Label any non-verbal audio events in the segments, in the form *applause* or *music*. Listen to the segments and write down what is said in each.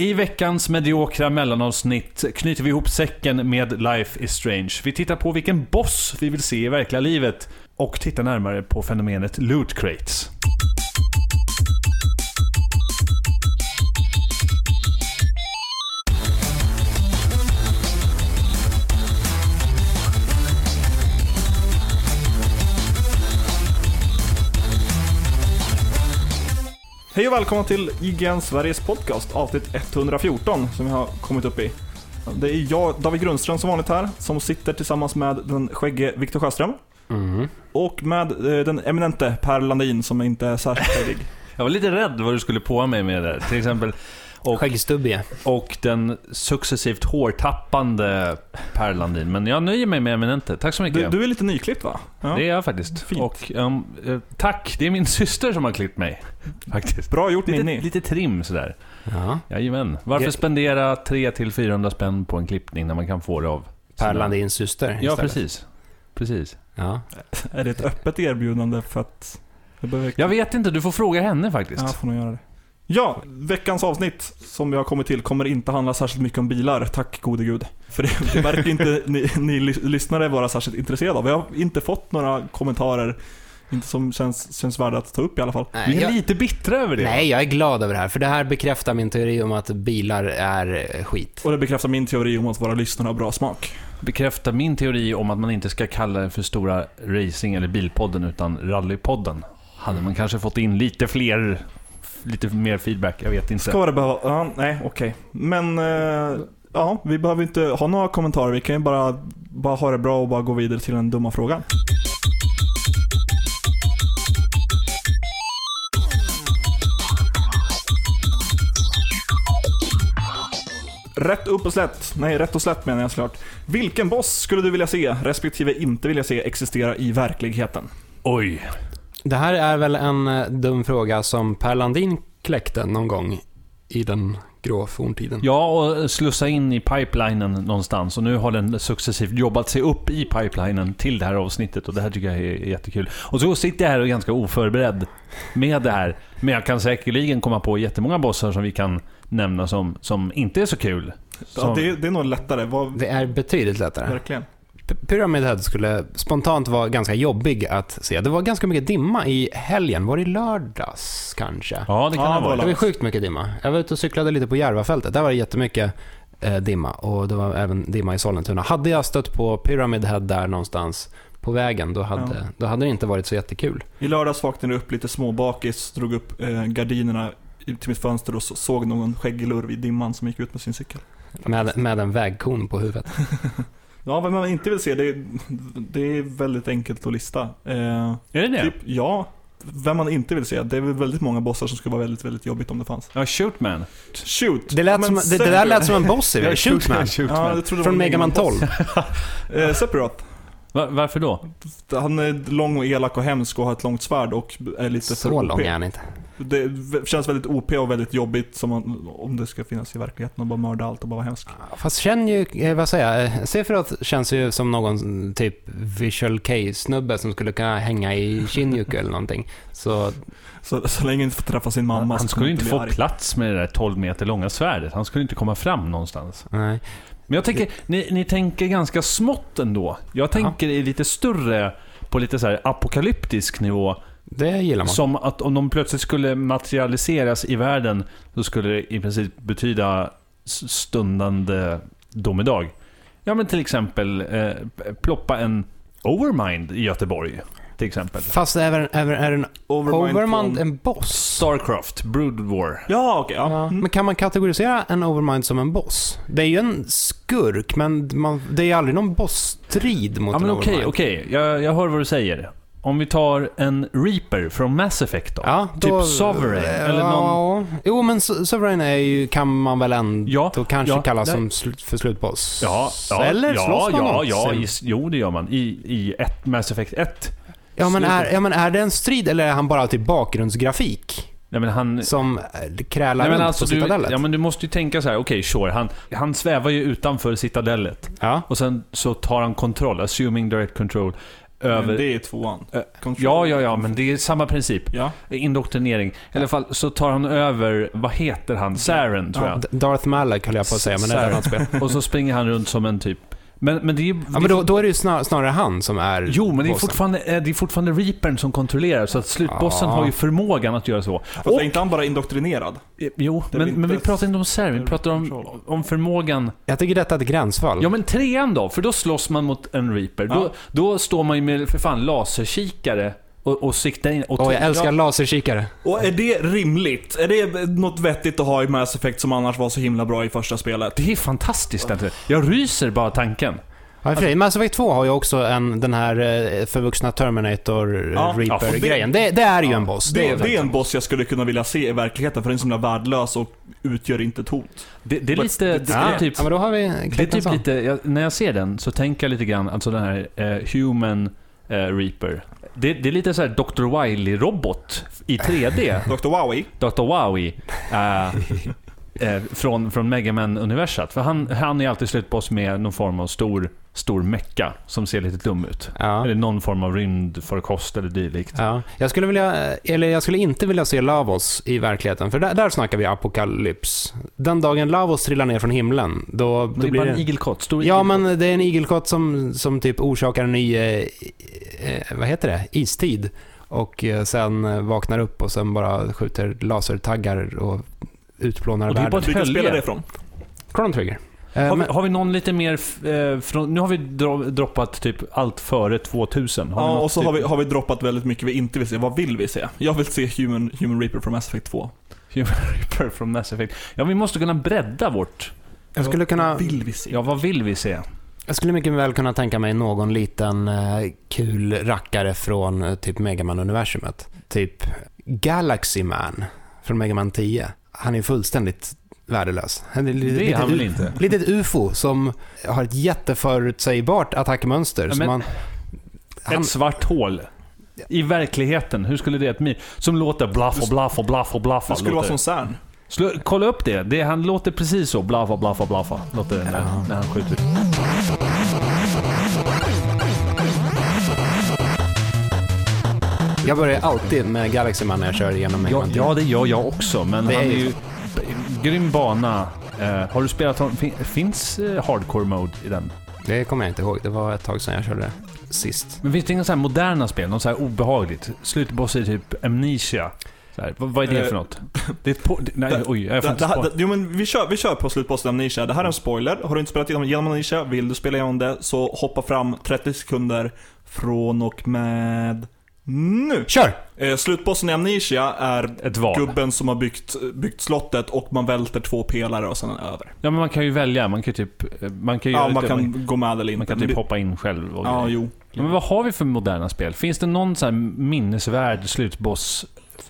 I veckans mediokra mellanavsnitt knyter vi ihop säcken med Life is Strange. Vi tittar på vilken boss vi vill se i verkliga livet och tittar närmare på fenomenet loot crates. Hej och välkomna till IGN Sveriges podcast, avsnitt 114 som vi har kommit upp i. Det är jag, David Grundström som vanligt här, som sitter tillsammans med den skäggige Viktor Sjöström. Mm. Och med eh, den eminente Per Landin som inte är särskilt skäggig. *laughs* Jag var lite rädd vad du skulle på mig med det där. Till exempel. Och, Skäggstubbige. och den successivt hårtappande Per Landin. Men jag nöjer mig med eminente. Tack så mycket. Du, du är lite nyklippt va? Ja. Det är jag faktiskt. Fint. Och, um, tack, det är min syster som har klippt mig. *laughs* Faktiskt. Bra gjort Lite, Ninni. lite trim sådär. Ja. Jajamän. Varför Jag- spendera 300-400 spänn på en klippning när man kan få det av Per Landins syster Ja, istället. precis. Precis. Ja. Är det ett öppet erbjudande för att... Jag behöver... Jag vet inte, du får fråga henne faktiskt. Ja, får nog göra det. Ja, veckans avsnitt som vi har kommit till kommer inte handla särskilt mycket om bilar, tack gode gud. För det, det verkar inte ni, ni lys- lyssnare vara särskilt intresserade av. Vi har inte fått några kommentarer inte som känns, känns värda att ta upp i alla fall. Vi Nej, är jag, lite bittra över det. nej, jag är glad över det här, för det här bekräftar min teori om att bilar är eh, skit. Och det bekräftar min teori om att våra lyssnare har bra smak. Bekräftar min teori om att man inte ska kalla den för stora racing eller bilpodden utan rallypodden. Hade man kanske fått in lite fler, lite mer feedback, jag vet inte. Ska det behöva... Ja, nej, okej. Men... Eh, ja, vi behöver inte ha några kommentarer. Vi kan ju bara, bara ha det bra och bara gå vidare till den dumma frågan. Rätt upp och slätt. Nej, rätt och slätt menar jag såklart. Vilken boss skulle du vilja se, respektive inte vilja se, existera i verkligheten? Oj. Det här är väl en eh, dum fråga som Per Landin kläckte någon gång i den grå forntiden. Ja, och slussa in i pipelinen någonstans. Och nu har den successivt jobbat sig upp i pipelinen till det här avsnittet. Och det här tycker jag är jättekul. Och så sitter jag här och är ganska oförberedd med det här. Men jag kan säkerligen komma på jättemånga bossar som vi kan nämna som, som inte är så kul. Ja, Som, det, det är nog lättare. Vad, Det är betydligt lättare. verkligen. Pyramid Head skulle spontant vara ganska jobbig att se. Det var ganska mycket dimma i helgen. Var det i lördags kanske? Ja, det kan Ja, det vara. Det var sjukt mycket dimma. Jag var ute och cyklade lite på Järvafältet. Där var det jättemycket eh, dimma och det var även dimma i Sollentuna. Hade jag stött på Pyramid Head där någonstans på vägen, då hade, Ja. då hade det inte varit så jättekul. I lördags vaknade jag upp lite småbakis, drog upp eh, gardinerna till mitt fönster och så, såg någon skäggig lurv i dimman som gick ut med sin cykel. Med, med en vägkon på huvudet. *laughs* Ja, vad man inte vill se, det, det är väldigt enkelt att lista. Eh, Är det det? typ, ja, vem man inte vill se. Det är väl väldigt många bossar som skulle vara väldigt, väldigt jobbigt om det fanns. Ja, Shootman. Shoot! Det, lät som, det, det där lät som en boss i. *laughs* Shootman. Shootman. Ja, Från var Mega Man 12. Eh, Sephiroth. Va- varför då? Han är lång och elak och hemsk och har ett långt svärd och är lite för Så lång är han inte. Det känns väldigt OP och väldigt jobbigt som man, om det ska finnas i verkligheten och bara mörda allt och bara vara hemsk. Fast känner ju, eh, vad säger jag, eh, Sephiroth känns ju som någon typ visual K-snubbe som skulle kunna hänga i Shinjuku eller någonting. Så Så, så länge han inte får träffa sin mamma han så skulle inte få arg. plats med det där 12 meter långa svärdet. Han skulle inte komma fram någonstans. nej. Men jag tänker, ni, ni tänker ganska smått ändå. Jag tänker i lite större, på lite så här apokalyptisk nivå. Det gillar man. Som att om de plötsligt skulle materialiseras i världen, så skulle det i princip betyda stundande domedag. Ja men till exempel eh, ploppa en Overmind i Göteborg. Till exempel. Fast är, är, är en Overmind Overmind en boss? Starcraft, Brood War. Ja, okej. ja. Ja. Mm. Men kan man kategorisera en Overmind som en boss? Det är ju en skurk, men man, det är ju aldrig någon bossstrid mot Ja men en okej, Overmind. okej. Jag, jag hör vad du säger. Om vi tar en Reaper från Mass Effect då. Ja, Typ Sovereign, eller någon- Ja. Jo, men So- Sovereign är ju, kan man väl ändå Ja, kanske ja, kalla som slut, för slutboss? Ja, ja, Eller ja, slåss man ja, ja, i, jo det gör man. I, i ett, Mass Effect 1. Ja men, är, ja, men är det en strid eller är han bara typ bakgrundsgrafik? Nej, men han... Som eh, krälar Nej, men runt alltså, på du, citadellet? ja, men du måste ju tänka så här, okej, sure. Han, han svävar ju utanför citadellet. Ja. Och sen så tar han kontroll, assuming direct control, över... Men det är tvåan. Ja, ja, ja, men det är samma princip. Ja. Indoktrinering. I alla fall så tar han över, vad heter han? Saren, tror jag. Darth Malak höll jag på att säga, men det är ett annat spel. Och så springer han runt som en typ... Men, men det är. Ja, men då, då är det ju snar, snarare han som är Jo, men det är, fortfarande, eh, det är fortfarande Reapern som kontrollerar, så att slutbossen Ja. har ju förmågan att göra så. Fast Och, är inte han bara indoktrinerad? eh, jo, det är men, men vi pratar inte om Saren, vi pratar om, om förmågan. Jag tycker detta är ett gränsfall. Ja, men trean då? För då slåss man mot en Reaper. Då, Ja. då står man ju med, för fan, laserkikare och, och siktar in. Och Åh, jag älskar Ja. laserkikare. Och är det rimligt? Är det något vettigt att ha i Mass Effect som annars var så himla bra i första spelet? Det är fantastiskt. Inte? Jag ryser bara tanken. Ja, i och för sig, Mass Effect 2 har ju också en, den här eh, förvuxna Terminator Ja, ja, Reaper-grejen. Det, det är ju en boss. Det, är det är en boss jag skulle kunna vilja se i verkligheten, för den är så himla värdelös och utgör inte ett hot. Det, det är lite... det- Det, Ja, är typ, ja, men då har vi det är typ lite... Jag, när jag ser den så tänker jag lite grann, alltså den här eh, Human eh, Reaper. Det, det är lite så här Dr. Wily-robot i 3D. *laughs* Dr. Wowie? Dr. Wowie. eh, eh, från, från Mega Man-universat. För han, han är alltid slutboss med någon form av stor, stor mecka som ser lite dum ut. Ja. Eller någon form av rymdfarkost eller dylikt. Ja, jag skulle vilja, eller jag skulle inte vilja se Lavos i verkligheten, för där, där snackar vi apokalyps. Den dagen Lavos trillar ner från himlen, då, då det blir bara en det... igelkott. Stor Ja, igelkott. men det är en igelkott som, som typ orsakar en ny, eh, eh, vad heter det, istid. Och eh, sen eh, vaknar upp och sen bara skjuter lasertaggar och utplånar Och det är bara världen. ett hölje. det ifrån? Chrono Trigger. Eh, Har vi, men- har vi någon lite mer... Eh, från, nu har vi dro, droppat typ allt före 2000. Har Ja, och så typ, har vi, har vi droppat väldigt mycket vi inte vill se. Vad vill vi se? Jag vill se Human, Human Reaper från Mass Effect 2. Human *laughs* Reaper från Mass Effect. Ja, vi måste kunna bredda vårt... jag skulle kunna... Vad vill vi se? Ja, vad vill vi se? Jag skulle mycket väl kunna tänka mig någon liten eh, kul rackare från eh, typ Megaman-universumet. Typ Galaxy Man från Megaman 10. Han är fullständigt värdelös. Han är Det är han väl inte? *laughs* Litet ufo som har ett jätteförutsägbart attackmönster. Ja, men- han, han, Ett svart hål. I verkligheten, hur skulle det... mi- Som låter blaff och blaff och blaff och blaff. Det skulle vara som CERN. Slå, kolla upp det. det. Han låter precis så. Blaffa, blaffa, blaffa. Låter det när, när han skjuter. Jag börjar alltid med Galaxy Man när jag kör igenom Ja, Megaman 10. ja, det gör jag också, men Det han är är ju ju... Grym bana. Eh, har du spelat? Fin, finns eh, hardcore mode i den? Det kommer jag inte ihåg. Det var ett tag sedan jag körde sist. Men finns det inga så här moderna spel? Något så här obehagligt? Slutboss är typ Amnesia. Så här, vad, vad är det för Eh, något? *laughs* Det är ett det, nej, det- oj, jag får Det, inte det, det, jo, men vi, kör, vi kör på slutposten Amnesia. Det här är en spoiler. Har du inte spelat igenom Amnesia, vill du spela igenom det, så hoppa fram 30 sekunder från och med nu. Kör! Eh, slutbossen i Amnesia är Ett val. gubben som har byggt, byggt slottet och man välter två pelare och sen är över. Ja, men man kan ju välja. Man kan ju typ... eh, Man kan ju Ja, göra man lite- kan gå med eller inte. man kan men typ det- hoppa in själv och Ja, grejer. jo. Ja, Men vad har vi för moderna spel? Finns det någon så här minnesvärd slutboss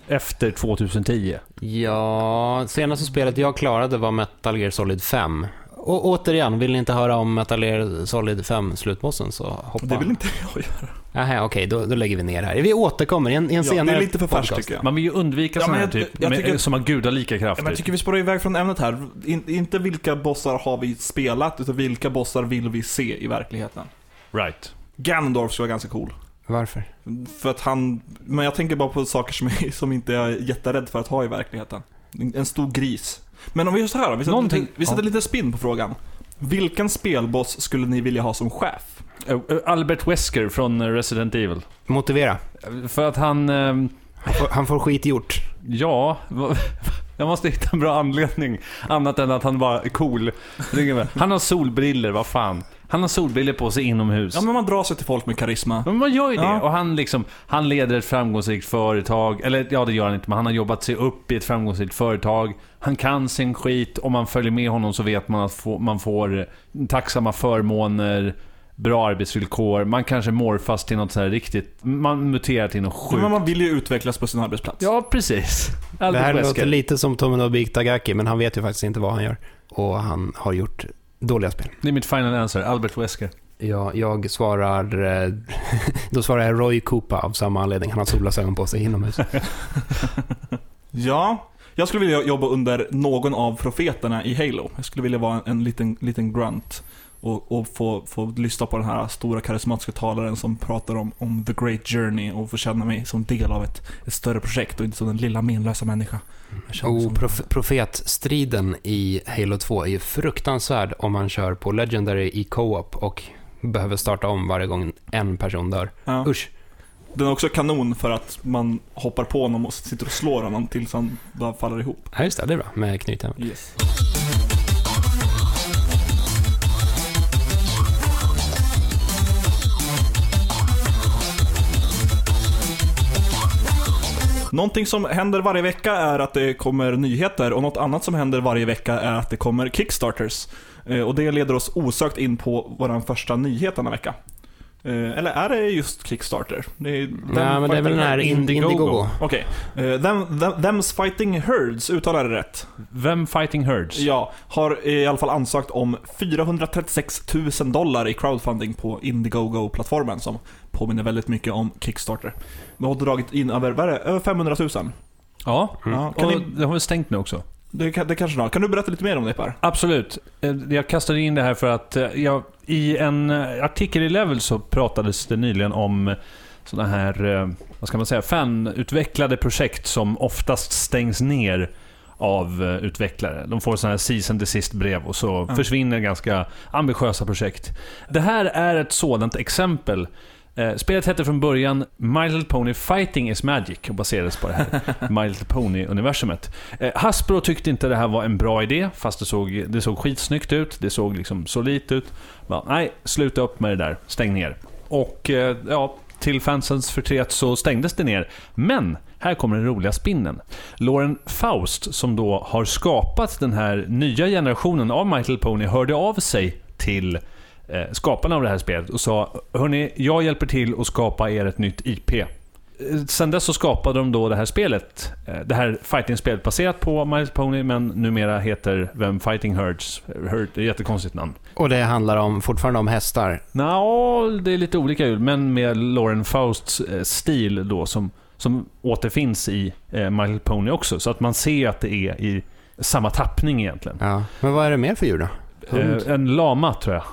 efter 2010? Ja, senaste spelet jag klarade var Metal Gear Solid 5. Och återigen, vill ni inte höra om Metal Gear Solid 5 slutbossen så hoppa. Det vill inte jag göra. Aha, okej, då, då lägger vi ner här. Vi återkommer i en, i en Ja, senare det är lite för färskt podcast. tycker jag. Man vill ju undvika Ja, sådana men här jag- typ, jag med, tycker- som har gudalika krafter. men jag tycker vi spårar iväg från ämnet här. In, inte vilka bossar har vi spelat, utan vilka bossar vill vi se i verkligheten. Right. Ganondorf skulle vara ganska cool. Varför? För att han... Men jag tänker bara på saker som, är, som inte jag är jätterädd för att ha i verkligheten. En stor gris. Men om vi gör så här då, vi sätter, Någonting- lite, vi sätter ja. lite spin på frågan. Vilken spelboss skulle ni vilja ha som chef? Eh, eh, Albert Wesker från eh, Resident Evil. Motivera. Eh, För att han... Han får, han får skit gjort. Ja, *laughs* va- jag måste hitta en bra anledning. Annat än att han bara är cool. Han har solbriller, vad fan. Han har solbriller på sig inomhus. Ja men man drar sig till folk med karisma. Men man gör ju det. Ja. Och han liksom, han leder ett framgångsrikt företag. Eller ja, det gör han inte, men han har jobbat sig upp i ett framgångsrikt företag. Han kan sin skit. Om man följer med honom så vet man att få, man får tacksamma förmåner, bra arbetsvillkor. Man kanske morfas till något så här riktigt... Man muterar till något sjukt. Men man vill ju utvecklas på sin arbetsplats. Ja, precis. Det Albert här Wesker. låter lite som Tomonobu Itagaki, men han vet ju faktiskt inte vad han gör. Och han har gjort dåliga spel. Det är mitt final answer, Albert Wesker. Ja, jag svarar... eh, *laughs* Då svarar jag Roy Koopa av samma anledning. Han har solglasögon på sig inomhus. *laughs* Ja, jag skulle vilja jobba under någon av profeterna i Halo. Jag skulle vilja vara en, en liten, liten grunt. Och, och få, få lyssna på den här stora karismatiska talaren som pratar om, om the great journey och få känna mig som del av ett, ett större projekt och inte som den lilla menlösa människa. Och som- prof profetstriden i Halo 2 är ju fruktansvärd om man kör på Legendary i co-op och behöver starta om varje gång en person dör. ja. Usch. Den är också kanon för att man hoppar på honom och sitter och slår honom tills han bara faller ihop. Ja, just det. Det är bra med knytnäven. Yes. Någonting som händer varje vecka är att det kommer nyheter och något annat som händer varje vecka är att det kommer Kickstarters. Eh, och det leder oss osökt in på vår första nyhet denna vecka. Eh, Eller är det just Kickstarter? Det är, Ja, men det är väl den här Indiegogo. Indiegogo. Okej. Okay. Them, them, Them's Fighting Herds, uttalar det rätt? Vem Fighting Herds? Ja, har i alla fall ansökt om 436 000 dollar i crowdfunding på Indiegogo-plattformen som påminner väldigt mycket om Kickstarter. De har dragit in över, vad är det, över 500 000. Ja, Ja, kan och ni, det har vi stängt nu också. Det, det kanske har. Kan du berätta lite mer om det Per? Absolut. Eh, Jag kastade in det här för att eh, jag, i en eh, artikel i Level så pratades det nyligen om sådana här, vad ska man säga, fanutvecklade projekt som oftast stängs ner av utvecklare. De får sådana här season desist brev och så Ja. försvinner ganska ambitiösa projekt. Det här är ett sådant exempel. Eh, Spelet hette från början My Little Pony Fighting is Magic och baserades på det här *laughs* My Little Pony-universumet. Eh, Hasbro tyckte inte det här var en bra idé, fast det såg, det såg skitsnyggt ut. Det såg liksom solitt ut. Bara, nej, sluta upp med det där. Stäng ner. Och eh, ja, till fansens förtret så stängdes det ner. Men, här kommer den roliga spinnen. Lauren Faust, som då har skapat den här nya generationen av My Little Pony, hörde av sig till skaparna av det här spelet och sa Hörni, jag hjälper till att skapa er ett nytt IP. Eh, Sen dess så skapade de då det här spelet, eh, det här fighting-spelet baserat på My Little Pony, men numera heter Vem Fighting Herds. Herd, det är ett jättekonstigt namn. Och det handlar om, fortfarande om hästar. Nå, det är lite olika ut, men med Lauren Fausts eh, stil då som, som återfinns i eh, My Little Pony också. Så att man ser att det är i samma tappning egentligen. Ja. Men vad är det mer för djur då? Hund? Eh, en lama tror jag.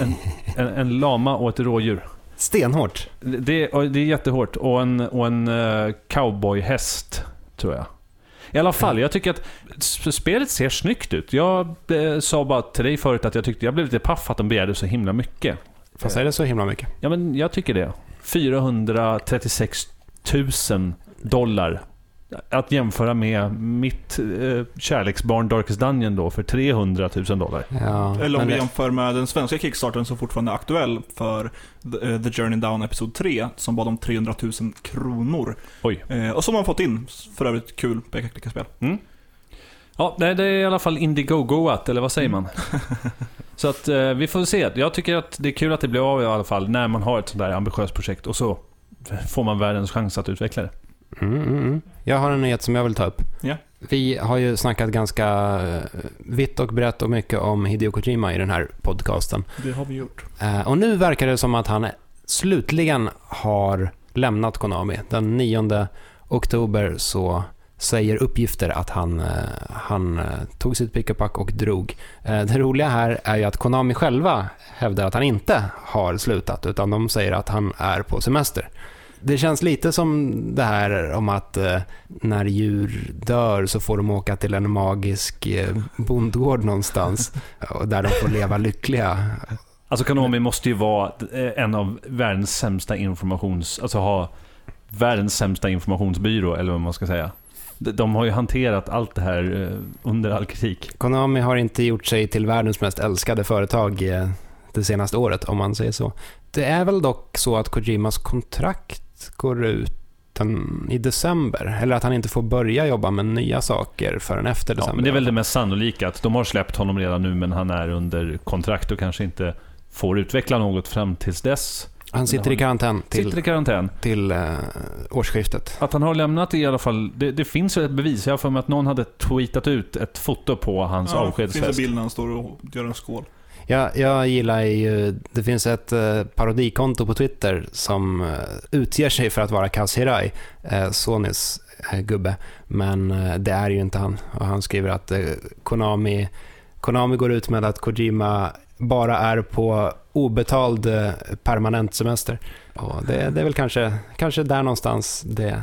En, en, en lama och ett rådjur. Stenhårt. Det, och det är jättehårt. Och en, och en eh, cowboyhäst, tror jag. I alla fall, jag tycker att spelet ser snyggt ut. Jag eh, sa bara till dig förut att jag tyckte jag blev lite paff att de begärde så himla mycket. Fast är det så himla mycket? Ja, men jag tycker det. 436 000 dollar. Att jämföra med mitt eh, kärleksbarn Darkest Dungeon då för 300 000 dollar. Ja. Eller om vi det- jämför med den svenska Kickstarten som fortfarande är aktuell för The, eh, The Journey Down Episod 3, som bad om 300 000 kronor. Oj. Eh, och som man fått in, för övrigt kul peka-klicka-spel. Ja, det, det är i alla fall Indiegogoat, eller vad säger man? *laughs* Så att eh, vi får se. Jag tycker att det är kul att det blir av i alla fall när man har ett sånt där ambitiöst projekt och så får man världens chans att utveckla det. Mm, mm, mm. Jag har en nyhet som jag vill ta upp. Ja. Vi har ju snackat ganska eh, vitt och brett och mycket om Hideo Kojima i den här podcasten. Det har vi gjort. Eh, Och nu verkar det som att han slutligen har lämnat Konami. Den 9 oktober så säger uppgifter att han, eh, han tog sitt pick och pack och drog. Det roliga här är ju att Konami själva hävdar att han inte har slutat, utan de säger att han är på semester. Det känns lite som det här om att eh, när djur dör så får de åka till en magisk eh, bondgård någonstans *laughs* och där de får leva lyckliga. Alltså Konami måste ju vara eh, en av världens sämsta informations... Alltså ha världens sämsta informationsbyrå, eller vad man ska säga. De, har ju hanterat allt det här under all kritik. Konami har inte gjort sig till världens mest älskade företag det senaste året, om man säger så. Det är väl dock så att Kojimas kontrakt går ut den, i december, eller att han inte får börja jobba med nya saker förrän efter december. Ja, men det är väl det mest sannolika, att de har släppt honom redan nu, men han är under kontrakt och kanske inte får utveckla något fram tills dess. Han sitter i karantän till, Sitter i karantän. till eh, årsskiftet. Att han har lämnat i alla fall, det, det finns ju ett bevis. Jag har för mig att någon hade tweetat ut ett foto på hans Ja, finns det avskedsfest. bild när han står och gör en skål. Jag, jag gillar ju, det finns ett eh, parodikonto på Twitter som eh, utger sig för att vara Kaz Hirai, eh, Sonys eh, gubbe, men eh, det är ju inte han. Och han skriver att eh, Konami Konami går ut med att Kojima bara är på obetald eh, permanent semester. Och det, det är väl kanske, kanske där någonstans det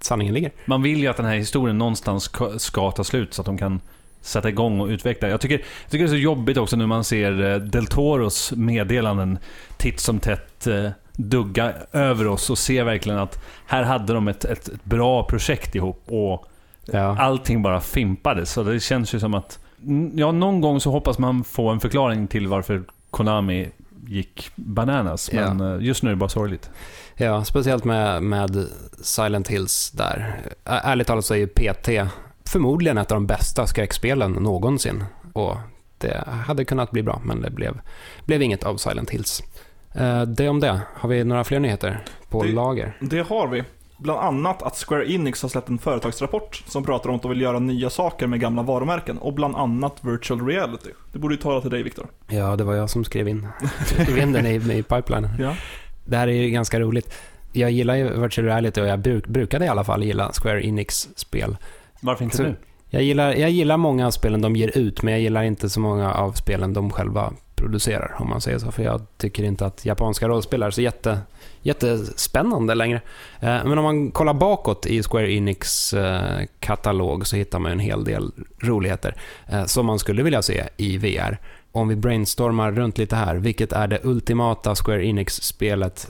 sanningen ligger. Man vill ju att den här historien någonstans ska ta slut så att de kan sätta igång och utveckla. Jag tycker, jag tycker det är så jobbigt också när man ser eh, Del Toros meddelanden titt som tätt eh, dugga över oss och ser verkligen att här hade de ett, ett, ett bra projekt ihop och Ja. allting bara fimpades. Så det känns ju som att, ja någon gång så hoppas man få en förklaring till varför Konami gick bananas. Ja. Men eh, just nu är det bara sorgligt. Ja, speciellt med, med Silent Hills där. Ärligt talat så är ju PT förmodligen ett av de bästa skräckspelen någonsin. Och det hade kunnat bli bra, men det blev, blev inget av Silent Hills. Eh, Det om det. Har vi några fler nyheter på Det- lager? Det har vi. Bland annat att Square Enix har släppt en företagsrapport som pratar om att de vill göra nya saker med gamla varumärken och bland annat virtual reality. Det borde ju tala till dig Viktor. Ja, det var jag som skrev in, *laughs* skrev in den i, i pipelinen. Ja. Det här är ju ganska roligt. Jag gillar ju virtual reality och jag bruk, brukade i alla fall gilla Square Enix-spel. Varför inte Så- nu? Jag gillar, jag gillar många av spelen de ger ut, men jag gillar inte så många av spelen de själva producerar, om man säger så. För jag tycker inte att japanska rollspel är så jätte, jättespännande längre. Eh, Men om man kollar bakåt i Square Enix eh, katalog så hittar man en hel del roligheter eh, som man skulle vilja se i VR. Om vi brainstormar runt lite här, vilket är det ultimata Square Enix-spelet?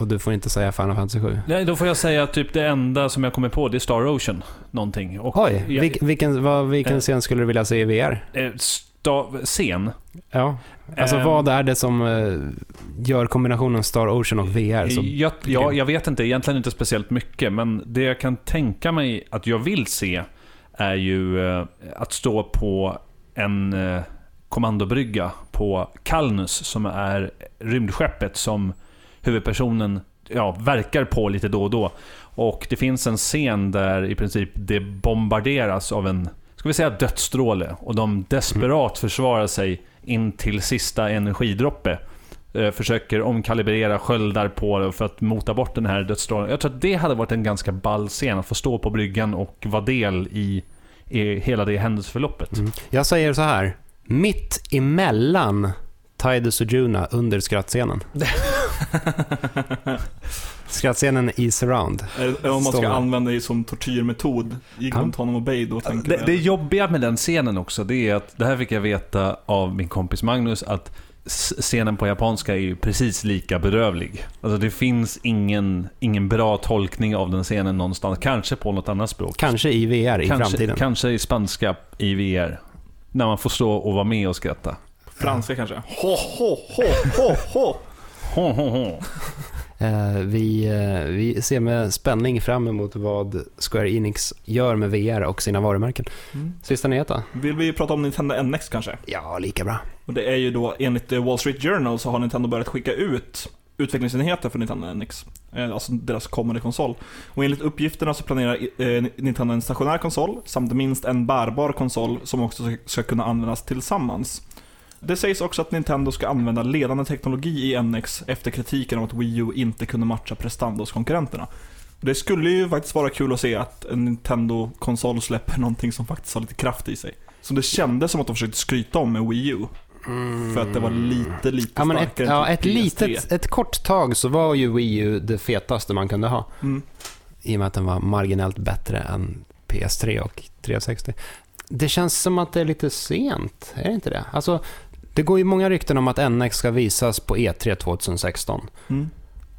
Och du får inte säga Final Fantasy 7. Nej, då får jag säga att typ det enda som jag kommer på det är Star Ocean. Någonting. Och Oj, jag- vilk, vilken, vad, vilken Eh. scen skulle du vilja se i VR? eh, sta- scen. Ja, alltså Ehm, vad är det som eh, gör kombinationen Star Ocean och VR så Jag, ja, jag vet inte, egentligen inte speciellt mycket, men det jag kan tänka mig att jag vill se är ju eh, att stå på en eh, kommandobrygga på Kalnus, som är rymdskeppet som huvudpersonen ja, verkar på lite då och då. Och det finns en scen där i princip det bombarderas av en, ska vi säga dödsstråle, och de desperat försvarar sig in till sista energidroppe eh, försöker omkalibrera sköldar på det för att mota bort den här dödsstrålen. Jag tror att det hade varit en ganska ball scen att få stå på bryggan och vara del i, i hela det händelseförloppet. Mm. Jag säger så här, mitt emellan Taide Sujuna under skrattscenen. *laughs* *laughs* skrattscenen i surround. Om man ska använda det som tortyrmetod i Guantanamo Bay, då tänker Det, jag... det jobbiga med den scenen också, det är att det här fick jag veta av min kompis Magnus, att scenen på japanska är ju precis lika bedrövlig. Alltså det finns ingen, ingen bra tolkning av den scenen någonstans. Kanske på något annat språk. Kanske i VR i kanske, framtiden. Kanske i spanska i VR. När man får stå och vara med och skratta. Franska kanske. *laughs* Ho, ho, ho, ho, ho. Ho, ho, ho. *laughs* Eh, vi, eh, vi ser med spänning fram emot vad Square Enix gör med VR och sina varumärken. Mm. Sista nyhet då? Vill vi prata om Nintendo NX kanske? Ja, lika bra. Och det är ju då enligt eh, Wall Street Journal så har Nintendo börjat skicka ut utvecklingsenheter för Nintendo NX. Alltså deras kommande konsol. Och enligt uppgifterna så planerar Nintendo en stationär konsol samt minst en bärbar konsol som också ska kunna användas tillsammans. Det sägs också att Nintendo ska använda ledande teknologi i NX efter kritiken om att Wii U inte kunde matcha prestanda hos konkurrenterna. Det skulle ju faktiskt vara kul att se att en Nintendo-konsol släpper någonting som faktiskt har lite kraft i sig. Så det kändes som att de försökte skryta om med Wii U. För att det var lite, lite Ja, men ett, starkare ja, än ett typ PS3. litet, ett kort tag så var ju Wii U det fetaste man kunde ha. Mm. I och med att den var marginellt bättre än PS3 och 360. Det känns som att det är lite sent, är det inte det? Alltså, det går ju många rykten om att NX ska visas på E3 2016. Mm.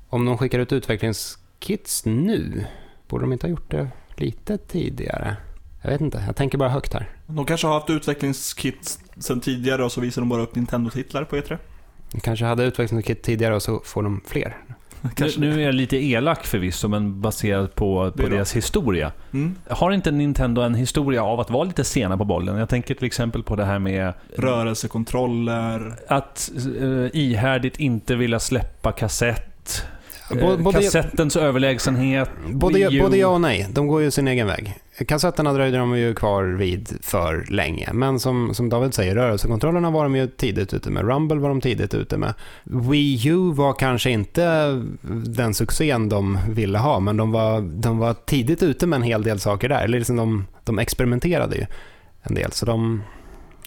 Om de skickar ut utvecklingskits nu, borde de inte ha gjort det lite tidigare? Jag vet inte, jag tänker bara högt här. De kanske har haft utvecklingskit sen tidigare och så visar de bara upp Nintendo-titlar på E E3. De kanske hade utvecklingskit tidigare och så får de fler. *laughs* Nu, nu är jag lite elak förvisso, men baserat på, på deras historia. Mm. Har inte Nintendo en historia av att vara lite sena på bollen? Jag tänker till exempel på det här med Rörelsekontroller. att eh, ihärdigt inte vilja släppa kassett. Både- Eh, både- Kassettens överlägsenhet. Både, både ja och nej. De går ju sin egen väg. Kassetterna dröjde de ju kvar vid för länge. Men som, som David säger, rörelsekontrollerna var de ju tidigt ute med. Rumble var de tidigt ute med. Wii U var kanske inte den succén de ville ha, men de var, de var tidigt ute med en hel del saker där. Eller liksom de, de experimenterade ju en del. Så de,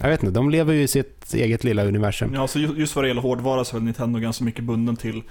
Jag vet inte, de lever ju i sitt eget lilla universum. Ja, så ju- just vad det gäller hårdvara så är Nintendo ganska mycket bunden till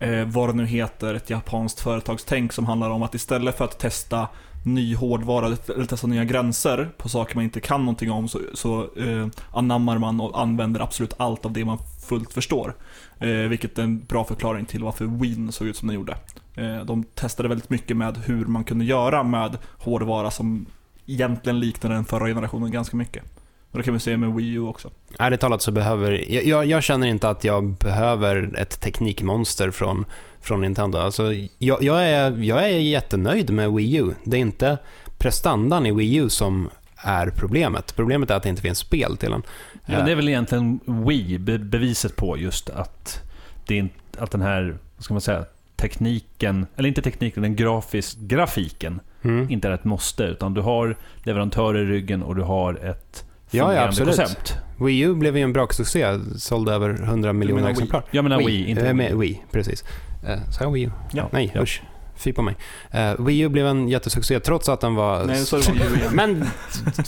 eh, vad det nu heter, ett japanskt företagstänk som handlar om att istället för att testa ny hårdvara eller testa nya gränser på saker man inte kan någonting om så, så eh, anammar man och använder absolut allt av det man fullt förstår. Eh, vilket är en bra förklaring till varför Wien såg ut som den gjorde. Eh, de testade väldigt mycket med hur man kunde göra med hårdvara som egentligen liknade den förra generationen ganska mycket. Och det kan vi se med Wii U också. Ärligt talat så behöver, jag, jag, jag känner inte att jag behöver ett teknikmonster från, från Nintendo. Alltså, jag, jag, är, jag är jättenöjd med Wii U. Det är inte prestandan i Wii U som är problemet. Problemet är att det inte finns spel till den. Ja, det är väl egentligen Wii be beviset på just att, det är att den här, vad ska man säga, tekniken, eller inte tekniken, den grafisk, grafiken Mm. inte är ett måste. Utan du har leverantörer i ryggen och du har ett Ja, ja, absolut. koncept. Wii U blev ju en braksuccé, sålde över 100 miljoner Wii? exemplar. Jag menar Wii, inte eh, Wii. med Wii, precis. Uh, Sa jag Wii U? Ja. Nej, Ja. usch. Fy på mig. Uh, Wii U blev en jättesuccé trots att den var... Nej, så det Wii igen. Men,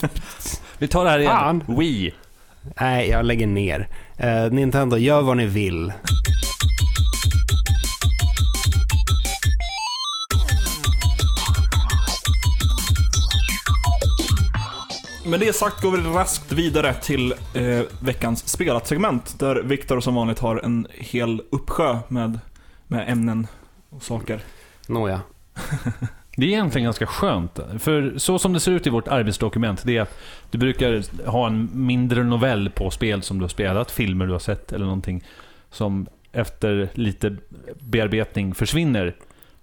*laughs* Vi tar det här igen. Fan. Wii. nej, jag lägger ner. Eh, Nintendo, gör vad ni vill. Med det sagt går vi raskt vidare till eh, veckans spelat-segment där Viktor som vanligt har en hel uppsjö med, med ämnen och saker. Nåja. *laughs* Det är egentligen ganska skönt. För så som det ser ut i vårt arbetsdokument, det är att du brukar ha en mindre novell på spel som du har spelat, filmer du har sett eller någonting, som efter lite bearbetning försvinner.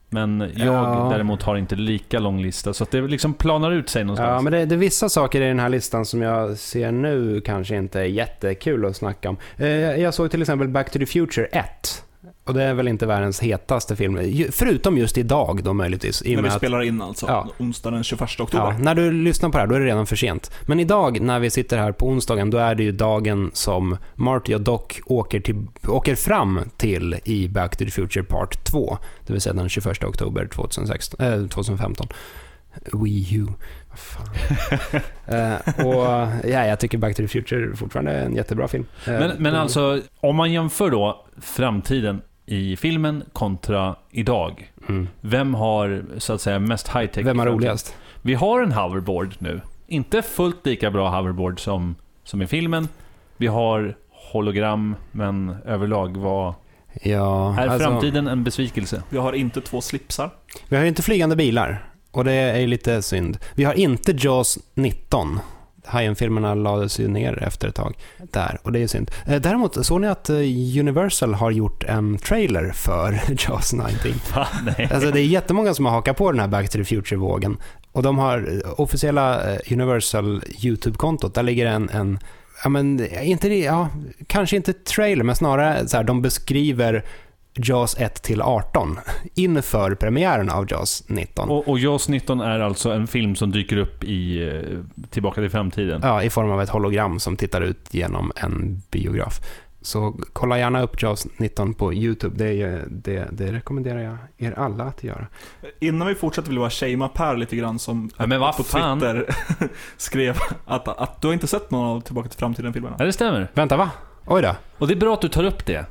Men jag Ja. däremot har inte lika lång lista, så det liksom planar ut sig någonstans. Ja, men det, det är vissa saker i den här listan som jag ser nu kanske inte är jättekul att snacka om. Eh, jag såg till exempel Back to the Future 1. Och det är väl inte världens hetaste film, förutom just idag då möjligtvis. När vi spelar in alltså, Ja. onsdag den 21 oktober. Ja, när du lyssnar på det här, då är det redan för sent. Men idag, när vi sitter här på onsdagen, då är det ju dagen som Marty och Doc åker, till, åker fram till i Back to the Future Part 2. Det vill säga den 21 oktober 2016, eh, 2015. Wii U. Vad fan. *laughs* eh, och ja, jag tycker Back to the Future fortfarande är en jättebra film. Eh, Men, men alltså, om man jämför då framtiden i filmen kontra idag. Mm. Vem har så att säga mest high-tech? Vem har roligast? Vi har en hoverboard nu. Inte fullt lika bra hoverboard som, som i filmen. Vi har hologram, men överlag var... Ja, Är alltså, framtiden en besvikelse? Vi har inte två slipsar. Vi har ju inte flygande bilar. Och det är ju lite synd. Vi har inte Jaws 19. Hajen-filmerna lades ju ner efter ett tag där och det är synd. Eh, Däremot såg ni att eh, Universal har gjort en trailer för *laughs* Jaws 19? Fan, nej. Alltså det är jättemånga som har hakat på den här Back to the Future-vågen. Och de har eh, officiella Universal YouTube-kontot, där ligger en, en ja men, inte, ja, kanske inte trailer, men snarare så här, de beskriver Jaws 1 till 18 inför premiären av Jaws 19. Och, och Jaws 19 är alltså en film som dyker upp i eh, Tillbaka till framtiden. Ja, i form av ett hologram som tittar ut genom en biograf. Så kolla gärna upp Jaws 19 på YouTube. Det, är, det, det rekommenderar jag er alla att göra. Innan vi fortsätter vill jag bara shamea Per lite grann som Ja, men på fan? Twitter *laughs* skrev att, att du har inte sett någon av Tillbaka till framtiden-filmerna. Ja, det stämmer. Vänta, va? Oj då. Och det är bra att du tar upp det.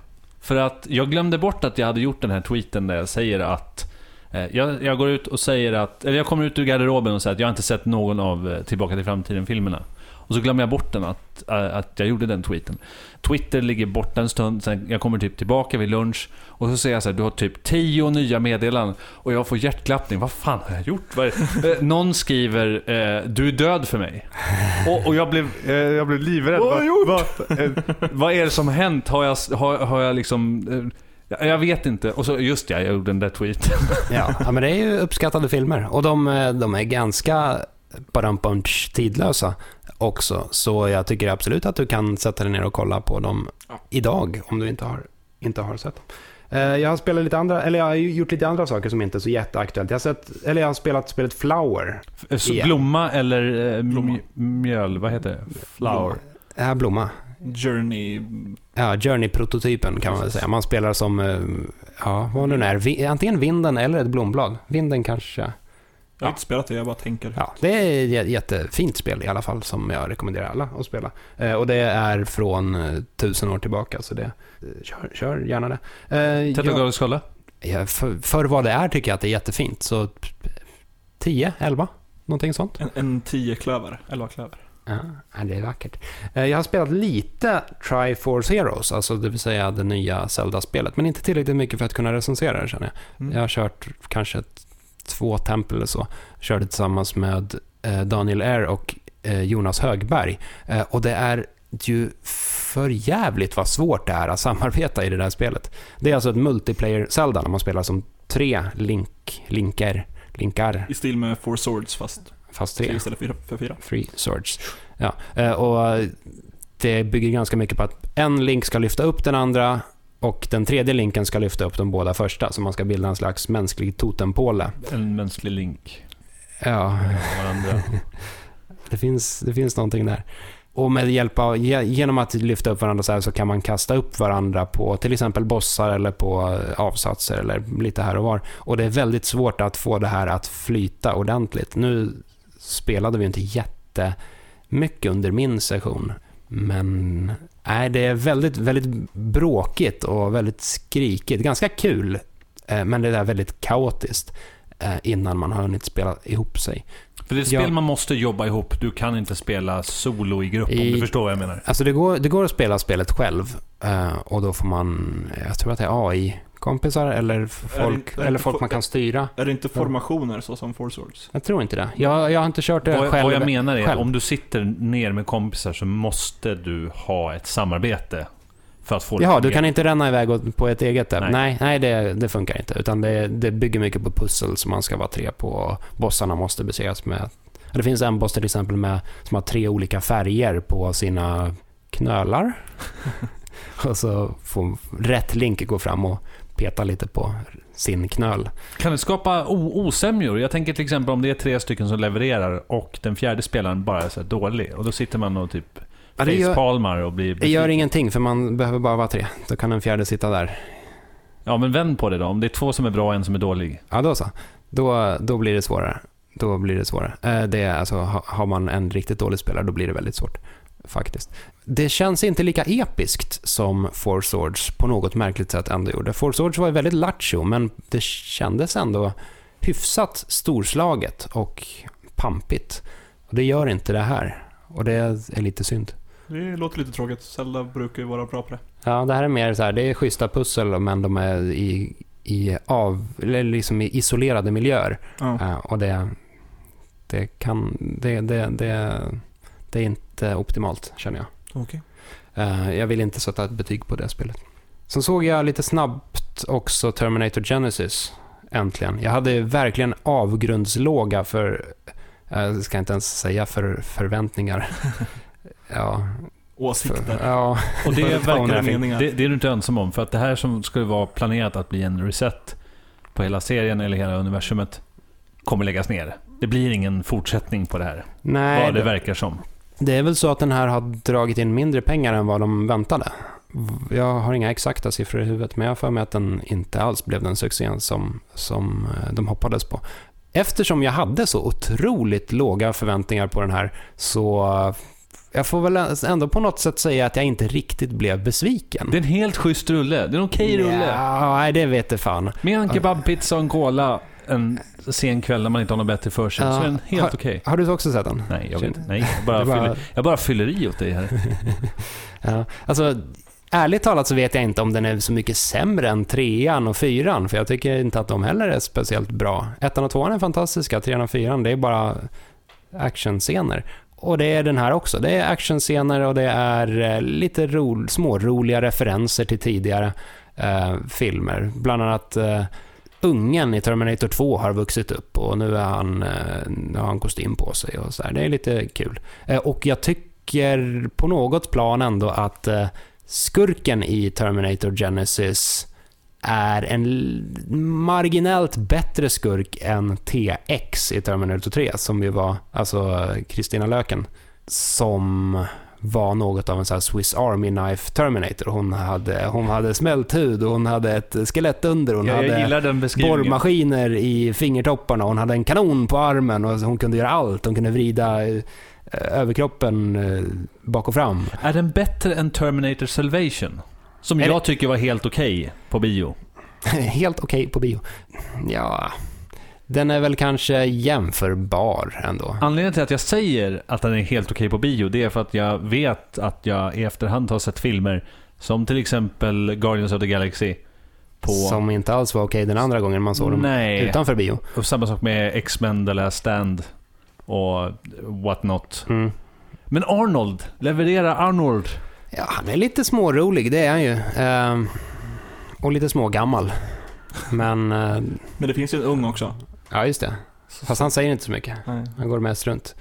För att jag glömde bort att jag hade gjort den här tweeten där jag säger att eh, jag, jag går ut och säger att, eller jag kommer ut ur garderoben och säger att jag har inte sett någon av eh, Tillbaka till framtiden-filmerna. Och så glömmer jag bort den, att, eh, att jag gjorde den tweeten. Twitter ligger borta en stund, sen jag kommer typ tillbaka vid lunch och så säger jag så här, du har typ tio nya meddelanden och jag får hjärtklappning. Vad fan har jag gjort? Eh, Någon skriver, eh, du är död för mig. Och, och jag, blev, eh, jag blev livrädd. Vad har jag Vad, vad, eh, vad är det som hänt? Har jag, har, har jag liksom... jag- vet inte. Och så, just ja, jag gjorde den där tweeten. *laughs* Ja, ja, men det är ju uppskattade filmer. Och de, de är ganska tidlösa också. Så jag tycker absolut att du kan sätta dig ner och kolla på dem Ja. idag, om du inte har, inte har sett dem. Eh, Jag har spelat lite andra, eller jag har gjort lite andra saker som inte är så jätteaktuellt. Jag har, sett, eller jag har spelat spelet Flower. Så Igen. Blomma eller eh, Blomma. mj- mjöl, vad heter det? Flower. Ja, Blomma. Journey... Ja, Journey-prototypen kan man väl säga. Man spelar som, eh, ja, vad nu är, antingen vinden eller ett blomblad. Vinden kanske Jag har inte spelat det, jag bara tänker. Ja, det är ett jä- jättefint spel i alla fall som jag rekommenderar alla att spela. Eh, och det är från eh, tusen år tillbaka, så det, eh, kör, kör gärna det. Eh, skala? Ja, för, för vad det är tycker jag att det är jättefint. Så 10, 11, någonting sånt. En, en tio klöver, elva klöver. Ja, ja, det är vackert. Eh, Jag har spelat lite Triforce Heroes, alltså det vill säga det nya Zelda-spelet, men inte tillräckligt mycket för att kunna recensera det känner jag. Mm. Jag har kört kanske ett, två tempel eller så. Körde tillsammans med eh, Daniel Air och eh, Jonas Högberg. Eh, och det är ju för jävligt vad svårt det är att samarbeta i det där spelet. Det är alltså ett multiplayer Zelda när man spelar som tre link, linkar, linkar, I stil med Four Swords fast fast tre tre. istället för, fyra. Free Swords. Ja, och det bygger ganska mycket på att en link ska lyfta upp den andra och den tredje linken ska lyfta upp de båda första, så man ska bilda en slags mänsklig totempåle. En mänsklig link. Ja, Varandra. *laughs* det finns, det finns någonting där. Och med hjälp av, ge- genom att lyfta upp varandra så här så kan man kasta upp varandra på till exempel bossar eller på avsatser eller lite här och var. Och det är väldigt svårt att få det här att flyta ordentligt. Nu spelade vi inte jättemycket under min session. Men nej, det är väldigt, väldigt bråkigt och väldigt skrikigt. Ganska kul, eh, men det är väldigt kaotiskt eh, innan man har hunnit spela ihop sig. För det är ett spel man måste jobba ihop. Du kan inte spela solo i grupp om I- du förstår vad jag menar. Alltså det går, det går att spela spelet själv eh, och då får man, jag tror att det är AI-kompisar eller folk, det eller inte folk fo- man kan styra. Är det inte formationer så som Four Swords? Jag tror inte det. Jag, jag har inte kört det Vad, själv. vad jag menar är själv. att om du sitter ner med kompisar så måste du ha ett samarbete. För att få det Jaha, du kan inte ränna iväg på ett eget där. Nej. Nej, nej, det, det funkar inte. Utan det, det bygger mycket på pussel som man ska vara tre på. Och bossarna måste besegras med... Det finns en boss till exempel med, som har tre olika färger på sina knölar. *laughs* och så får rätt link gå fram och peta lite på sin knöl. Kan det skapa osämjor? Jag tänker till exempel om det är tre stycken som levererar och den fjärde spelaren bara är så dålig. Och då sitter man och typ Ja, facepalmar och blir Det gör ingenting för man behöver bara vara tre. Då kan en fjärde sitta där. Ja, men vänd på det då. Om det är två som är bra och en som är dålig. Ja, då så. Då, då blir det svårare. Då blir det svårare. Eh, Det är alltså, ha- har man en riktigt dålig spelare, då blir det väldigt svårt. Faktiskt. Det känns inte lika episkt som Four Swords på något märkligt sätt ändå gjorde. Four Swords var väldigt lattjo, men det kändes ändå hyfsat storslaget och pampigt. Och det gör inte det här. Och det är lite synd. Det låter lite tråkigt. Zelda brukar ju vara bra på det. Ja, det här är mer så här, det är schyssta pussel men de är i, i, av, eller liksom i isolerade miljöer. Ja. Ja, och det, det kan, det, det, det, det är inte optimalt känner jag. Okej. Eh, Jag vill inte sätta ett betyg på det spelet. Sen såg jag lite snabbt också Terminator Genesis, äntligen. Jag hade verkligen avgrundslåga för, eh, jag ska inte ens säga för förväntningar. *laughs* Ja, Åsikter. ja, Och det *laughs* För verkar 200 det, det, det är du inte ensam om. För att det här som skulle vara planerat att bli en reset på hela serien eller hela universumet kommer läggas ner. Det blir ingen fortsättning på det här. nej, vad det det, verkar som. Det är väl så att den här har dragit in mindre pengar än vad de väntade. Jag har inga exakta siffror i huvudet, men jag har för mig att den inte alls blev den succén som, som eh, de hoppades på. Eftersom jag hade så otroligt låga förväntningar på den här, så eh, jag får väl ändå på något sätt säga att jag inte riktigt blev besviken. Det är en helt schysst rulle. Det är en okej rulle. Ja, nej, det vet det fan. Med en kebabpizza och en cola en sen kväll när man inte har något bättre för sig. Ja. Så är den helt okej. Har du också sett den? Nej, jag, vet, nej jag, bara var- fyller, jag bara fyller i åt dig här. *laughs* Ja, alltså, ärligt talat så vet jag inte om den är så mycket sämre än trean och fyran, för jag tycker inte att de heller är speciellt bra. Ettan och tvåan är fantastiska, trean och fyran, det är bara actionscener. Och det är den här också. Det är actionscener och det är eh, lite ro, småroliga referenser till tidigare eh, filmer. Bland annat eh, ungen i Terminator 2 har vuxit upp och nu, är han, eh, nu har han kostym på sig och så där. Det är lite kul. Eh, och jag tycker på något plan ändå att eh, skurken i Terminator Genesis är en marginellt bättre skurk än TX i Terminator 3, som ju var, alltså Kristina Löken, som var något av en så Swiss Army Knife Terminator. Hon hade, hon hade smält hud och hon hade ett skelett under. Hon jag hade borrmaskiner i fingertopparna. Hon hade en kanon på armen och hon kunde göra allt. Hon kunde vrida eh, överkroppen eh, bak och fram. Är den bättre än Terminator Salvation? Som Är jag det- tycker var helt okej på bio. *laughs* Helt okej på bio. Ja, den är väl kanske jämförbar ändå. Anledningen till att jag säger att den är helt okej på bio, det är för att jag vet att jag i efterhand har sett filmer som till exempel Guardians of the Galaxy på... Som inte alls var okej den andra gången man såg dem Nej. utanför bio. Och samma sak med X-Men The Last Stand och what not. Mm. Men Arnold, leverera Arnold. Ja, han är lite smårolig, det är han ju. Ehm, och lite smågammal. Men, eh, Men det finns ju en ung också. Ja just det. Fast han säger inte så mycket. Nej. Han går mest runt.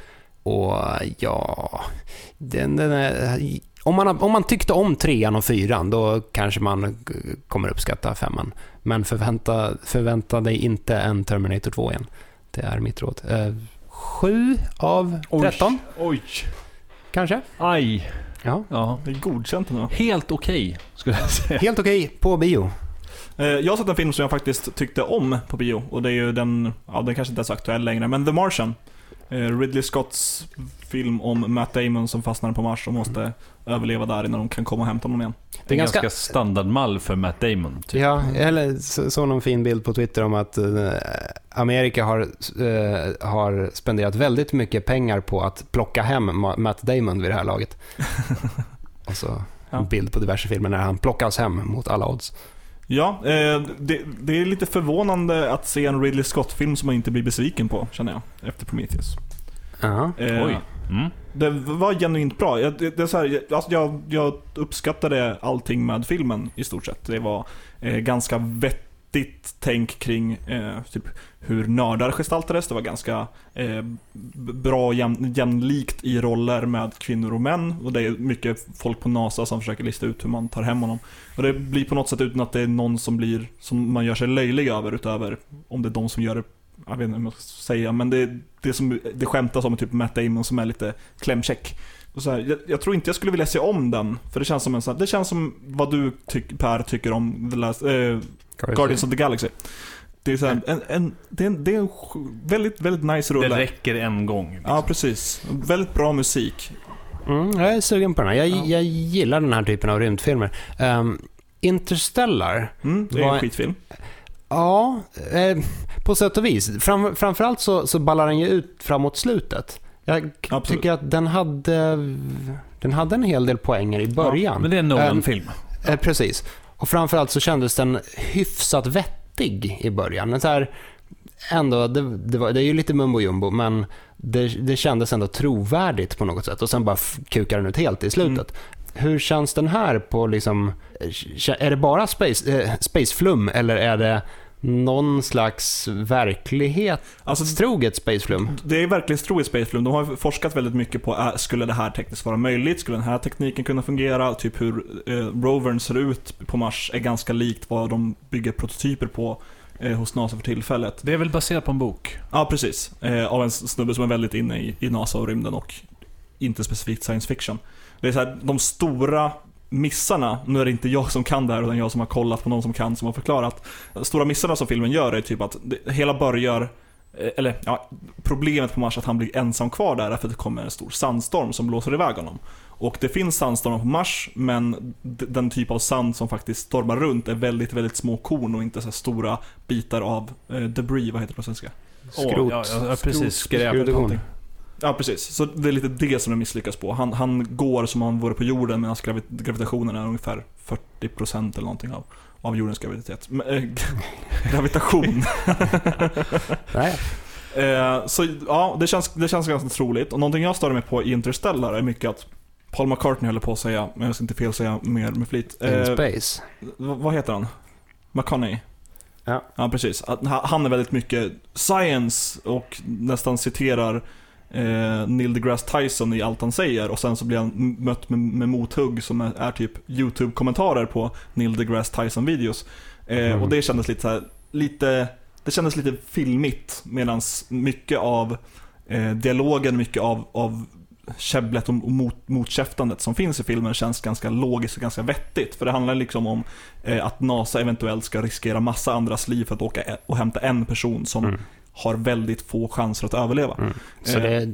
Och ja, den, den är, om, man, om man tyckte om trean och fyran, då kanske man kommer uppskatta femman. Men förvänta, förvänta dig inte en Terminator 2 igen. Det är mitt råd. Eh, sju av Oj. 13, Oj, kanske? Aj. Ja. Ja. det är godkänt ändå. Helt okej, skulle jag säga. Helt okej på bio. Eh, Jag har sett en film som jag faktiskt tyckte om på bio och det är ju den, ja den kanske inte är så aktuell längre, men The Martian. Eh, Ridley Scotts film om Matt Damon som fastnar på Mars och måste överleva där innan de kan komma och hämta honom igen. Det är ganska- ganska standardmall för Matt Damon. Typ. Ja, eller så- såg någon fin bild på Twitter om att eh, Amerika har, eh, har spenderat väldigt mycket pengar på att plocka hem Ma- Matt Damon vid det här laget. *laughs* Och så Ja. en bild på diverse filmer när han plockas hem mot alla odds. Ja, eh, det, det är lite förvånande att se en Ridley Scott-film som man inte blir besviken på, känner jag, efter Prometheus. Ja. Eh, Oj. Mm. Det var genuint bra. Jag, det, det är så här, jag, alltså jag, jag uppskattade allting med filmen i stort sett. Det var eh, ganska vettigt ditt tänk kring eh, typ hur nördar gestaltades. Det var ganska eh, bra och jäm, jämlikt i roller med kvinnor och män. Och det är mycket folk på NASA som försöker lista ut hur man tar hem honom. Och det blir på något sätt utan att det är någon som blir, som man gör sig löjlig över utöver om det är de som gör det jag vet inte hur man ska säga, men det, det som det skämtas om är typ Matt Damon som är lite klämkäck. Och så här, jag, jag tror inte jag skulle vilja se om den, för det känns som en sån här, det känns som vad du tyck, Per tycker om The Last, eh, Guardians of the Galaxy. Det är, så här, en, en, det är en, det är en väldigt, väldigt nice Det rulle. räcker en gång. Liksom. Ja, precis. Väldigt bra musik. Mm, jag är sugen på den här. Jag, Ja. jag gillar den här typen av rymdfilmer. Um, Interstellar, Mm, det är en skitfilm. ja, eh, på sätt och vis. Fram, framförallt så, så ballar den ju ut framåt slutet. Jag Absolut. tycker att den hade, den hade en hel del poänger i början. Men det är en Ehm, Nolan-film. Eh, precis. Och framförallt så kändes den hyfsat vettig i början. Så här, ändå, det, det, var, det är ju lite mumbo jumbo, men det, det kändes ändå trovärdigt på något sätt. Och sen bara kukar den ut helt i slutet. Hur känns den här på liksom, eh, är det bara space, eh, spaceflum eller är det någon slags verklighetstroget Alltså, spaceflum? Det är verkligen troligt Space Flum. De har forskat väldigt mycket på, äh, skulle det här tekniskt vara möjligt? Skulle den här tekniken kunna fungera? Typ hur eh, rovern ser ut på Mars är ganska likt vad de bygger prototyper på eh, hos NASA för tillfället. Det är väl baserat på en bok? Ja, precis. Eh, av en snubbe som är väldigt inne i, i NASA och rymden och inte specifikt science fiction. Det är så här, de stora missarna, nu är det inte jag som kan det här utan jag som har kollat på någon som kan som har förklarat. Stora missarna som filmen gör är typ att det hela börjar eh, eller ja, problemet på Mars är att han blir ensam kvar där därför att det kommer en stor sandstorm som blåser iväg honom. Och det finns sandstormar på Mars, men den typ av sand som faktiskt stormar runt är väldigt, väldigt små korn och inte så här stora bitar av eh, debris, vad heter det på svenska? Skrot. Åh, ja, ja, precis. Skräp. Skrot. Ja, precis. Så det är lite det som de misslyckas på. Han, han går som om han vore på jorden medan gravi gravitationen är ungefär 40% eller någonting av, av jordens graviditet. Men, äh, *laughs* gravitation. *laughs* Nej. Eh, så ja, det känns, det känns ganska troligt. Och någonting jag stör mig på i Interstellar är mycket att Paul McCartney håller på att säga, men jag ska inte fel säga mer med flit. In Eh, space. v- vad heter han? McConney? Ja. Ja, precis. Han är väldigt mycket science och nästan citerar eh, Neil deGrasse Tyson i allt han säger och sen så blir han mött med, med mothugg som är, är typ YouTube-kommentarer på Neil deGrasse Tyson-videos. Eh, Mm. Och det kändes lite så här, lite, det kändes lite filmigt medan mycket av eh, dialogen, mycket av, av käbblet och mot, motkäftandet som finns i filmen känns ganska logiskt och ganska vettigt. För det handlar liksom om eh, att NASA eventuellt ska riskera massa andras liv för att åka och hämta en person som Mm. Har väldigt få chanser att överleva. Mm. Så Eh. det,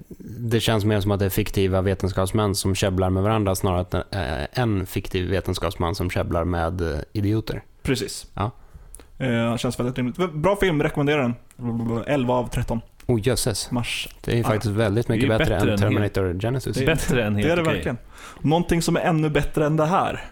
det känns mer som att det är fiktiva vetenskapsmän som käbblar med varandra snarare än är en fiktiv vetenskapsman som käbblar med eh, idioter. Precis. Ja. Eh, känns väldigt rimligt. Bra film, rekommenderar den. 11 av 13. Oh jösses, Mars. det är ju Ah, faktiskt väldigt mycket är bättre, bättre än än Terminator Genesis. Det- Bättre än helt Det är det okej. verkligen. Någonting som är ännu bättre än det här.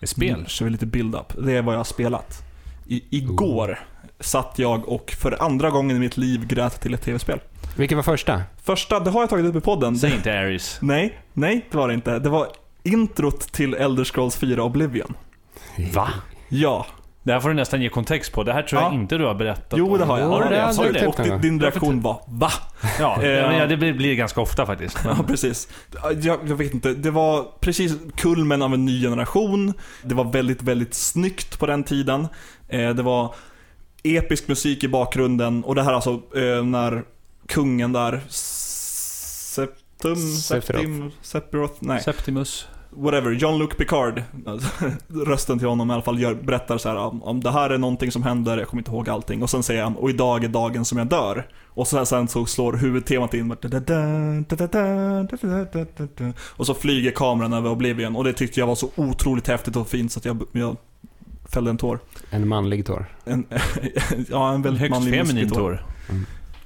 Ett spel. Nu kör vi lite build-up. Det är vad jag har spelat. I, igår satt jag och för andra gången i mitt liv grät till ett tv-spel. Vilket var första? Första, det har jag tagit upp i podden. Säg inte Ares. Nej, nej det var det inte. Det var introt till Elder Scrolls 4 Oblivion. Va? Ja, Det här får du nästan ge kontext på. Det här tror jag Ja. inte du har berättat jo om. det har jag. Har du det har Sa du det? Och din, din reaktion var VA? Ja, Eh, ja, det blir, blir ganska ofta faktiskt. Ja, precis. Jag, jag vet inte, det var precis kulmen av en ny generation. Det var väldigt, väldigt snyggt på den tiden. Eh, det var episk musik i bakgrunden och det här alltså eh, när kungen där, Septum. Septim, Sephiroth, nej, Septimus. whatever, Jean-Luc Picard, *laughs* rösten till honom i alla fall, gör, berättar så här om, om det här är någonting som händer, jag kommer inte ihåg allting, och sen säger han och idag är dagen som jag dör. Och sen, sen så slår huvudtemat in och så flyger kameran över Oblivion och det tyckte jag var så otroligt häftigt och fint så att jag, jag fällde en tår. En manlig tår. En, *laughs* ja, en väldigt Högst manlig feminin tår.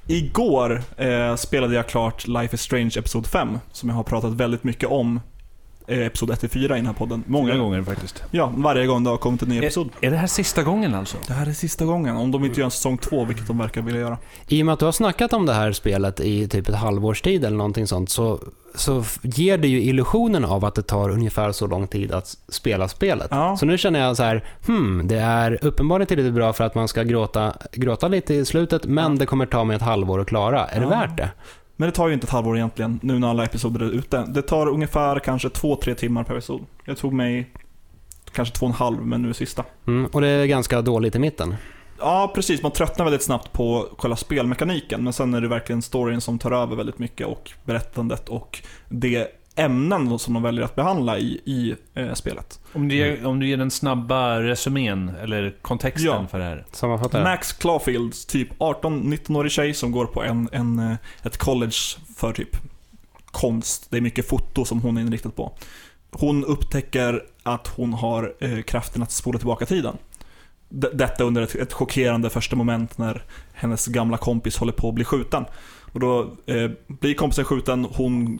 Igår eh, spelade jag klart Life is Strange Episod 5, som jag har pratat väldigt mycket om. Eh, episod 1-4 i den här podden. Många gånger faktiskt. Ja, varje gång det har kommit en ny episod. Är, är det här sista gången alltså? Det här är sista gången, om de inte gör en säsong 2, vilket de verkar vilja göra. I och med att du har snackat om det här spelet i typ ett halvårs tid eller någonting sånt så, så ger det ju illusionen av att det tar ungefär så lång tid att spela spelet. Ja. Så nu känner jag så här, hmm, det är uppenbarligen tillräckligt bra för att man ska gråta, gråta lite i slutet, men Ja. det kommer ta mig ett halvår att klara. Är det Ja. värt det? Men det tar ju inte ett halvår egentligen, nu när alla episoder är ute. Det tar ungefär kanske 2-3 timmar per episod. Jag tog mig kanske två och en halv, men nu är sista. Mm, och det är ganska dåligt i mitten. Ja, precis. Man tröttnar väldigt snabbt på själva spelmekaniken, men sen är det verkligen storyn som tar över väldigt mycket och berättandet och det ämnen som de väljer att behandla i, i eh, spelet. Om du, ger, om du ger den snabba resumén, eller kontexten Ja. för det här. Sammanfattar. Max Clawfield, typ 18-19-årig tjej som går på en, en, eh, ett college för typ konst. Det är mycket foto som hon är inriktad på. Hon upptäcker att hon har eh, kraften att spola tillbaka tiden. D- detta under ett, ett chockerande första moment när hennes gamla kompis håller på att bli skjuten. Och då eh, blir kompisen skjuten, hon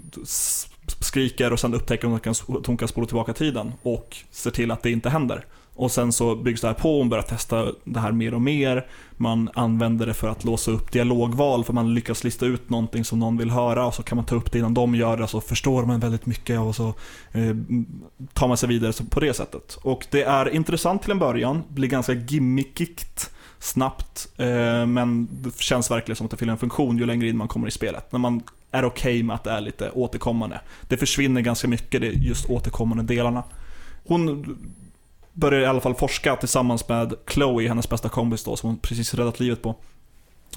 skriker och sen upptäcker hon att hon kan- att hon kan spola tillbaka tiden och ser till att det inte händer. Och sen så byggs det här på, hon börjar testa det här mer och mer. Man använder det för att låsa upp dialogval, för man lyckas lista ut någonting som någon vill höra och så kan man ta upp det innan de gör det, så förstår man väldigt mycket och så eh, tar man sig vidare på det sättet. Och det är intressant till en början, blir ganska gimmickigt snabbt, eh, men det känns verkligen som att det fyller en funktion ju längre in man kommer i spelet. När man är okej med att det är lite återkommande. Det försvinner ganska mycket, det är just återkommande delarna. Hon börjar i alla fall forska tillsammans med Chloe, hennes bästa kompis då, som hon precis räddat livet på.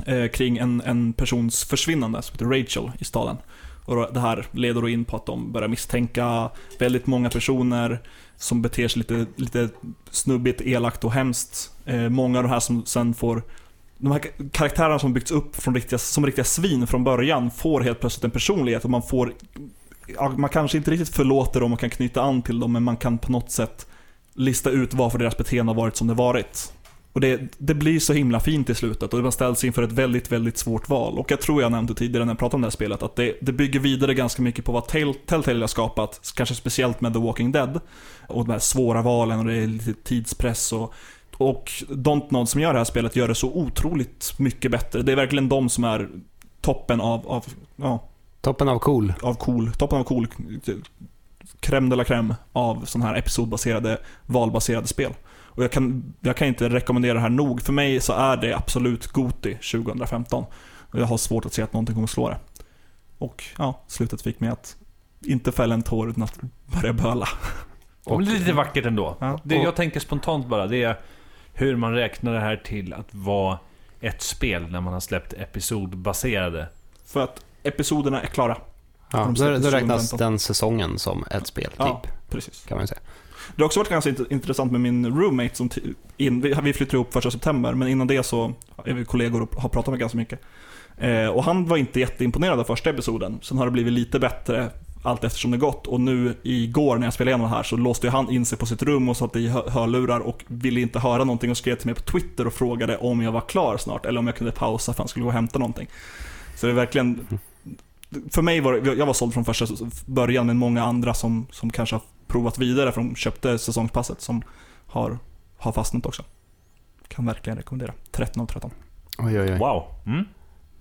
Eh, kring en, en persons försvinnande som heter Rachel i staden. Och det här leder då in på att de börjar misstänka väldigt många personer som beter sig lite, lite snubbigt, elakt och hemskt. Eh, många av de här som sen får de här karaktärerna som byggts upp från riktiga, som riktiga svin från början får helt plötsligt en personlighet och man får man kanske inte riktigt förlåter dem och kan knyta an till dem men man kan på något sätt lista ut varför deras beteende har varit som det varit. Och det, det blir så himla fint i slutet och man ställs inför ett väldigt, väldigt svårt val. Och jag tror jag nämnde tidigare när jag pratade om det här spelet att det, det bygger vidare ganska mycket på vad Telltale har skapat, kanske speciellt med The Walking Dead. Och de här svåra valen och det är lite tidspress och och Dontnod som gör det här spelet gör det så otroligt mycket bättre. Det är verkligen de som är toppen av, av, ja, Toppen av cool. av cool, toppen av cool, crème de la crème av sådana här episodbaserade, valbaserade spel. Och jag kan, jag kan inte rekommendera det här nog. För mig så är det absolut Goti 2015. Och jag har svårt att se att någonting kommer slå det. Och ja, slutet fick mig att inte fälla en tår utan att börja böla. Och det är lite vackert ändå. Ja. Det jag tänker spontant bara, det är hur man räknar det här till att vara ett spel när man har släppt episodbaserade. För att episoderna är klara. Ja, då, då räknas 2015. den säsongen som ett spel, typ, Ja, precis. kan man säga. Det har också varit ganska int- intressant med min roommate som in, vi, vi flyttade ihop första september, men innan det så är vi kollegor och har pratat med ganska mycket. Eh, och han var inte jätteimponerad av första episoden. Sen har det blivit lite bättre allt eftersom det gått. Och nu igår när jag spelade igenom det här så låste han in sig på sitt rum och satte i hö- hörlurar och ville inte höra någonting och skrev till mig på Twitter och frågade om jag var klar snart eller om jag kunde pausa för han skulle gå och hämta någonting. Så det är verkligen för mig var jag var såld från första början, men många andra som, som kanske har provat vidare, för de köpte säsongspasset, som har, har fastnat också. Kan verkligen rekommendera. 13 av 13. Oj, oj, oj. Wow. Mm.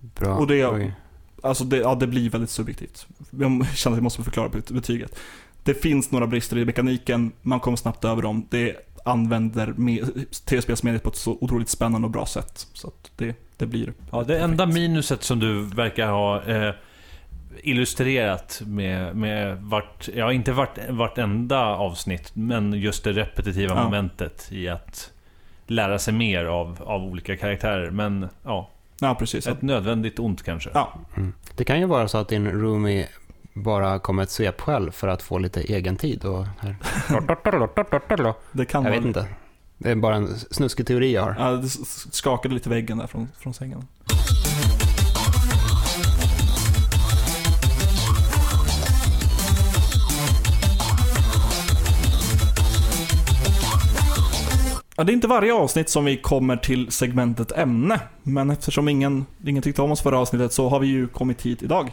Bra. Och det-. Alltså det, ja, det blir väldigt subjektivt. Jag känner att jag måste förklara bet- betyget. Det finns några brister i mekaniken, man kommer snabbt över dem. Det använder me- tv-spelsmediet på ett så otroligt spännande och bra sätt. Så att det, det blir Ja, det enda minuset som du verkar ha eh, illustrerat med, med vart, ja inte vart, vartenda avsnitt, men just det repetitiva Ja. momentet i att lära sig mer av, av olika karaktärer. Men ja, Ja, precis. ett nödvändigt ont kanske. Ja, Mm. Det kan ju vara så att din roomie bara kom ett svepskäl för att få lite egen tid. Och här. *laughs* det kan Jag vara vet inte. Det är bara en snuskig teori jag har. Ja, det skakade lite väggen där från, från sängen. Ja, det är inte varje avsnitt som vi kommer till segmentet ämne, men eftersom ingen, ingen tyckte om oss förra avsnittet så har vi ju kommit hit idag.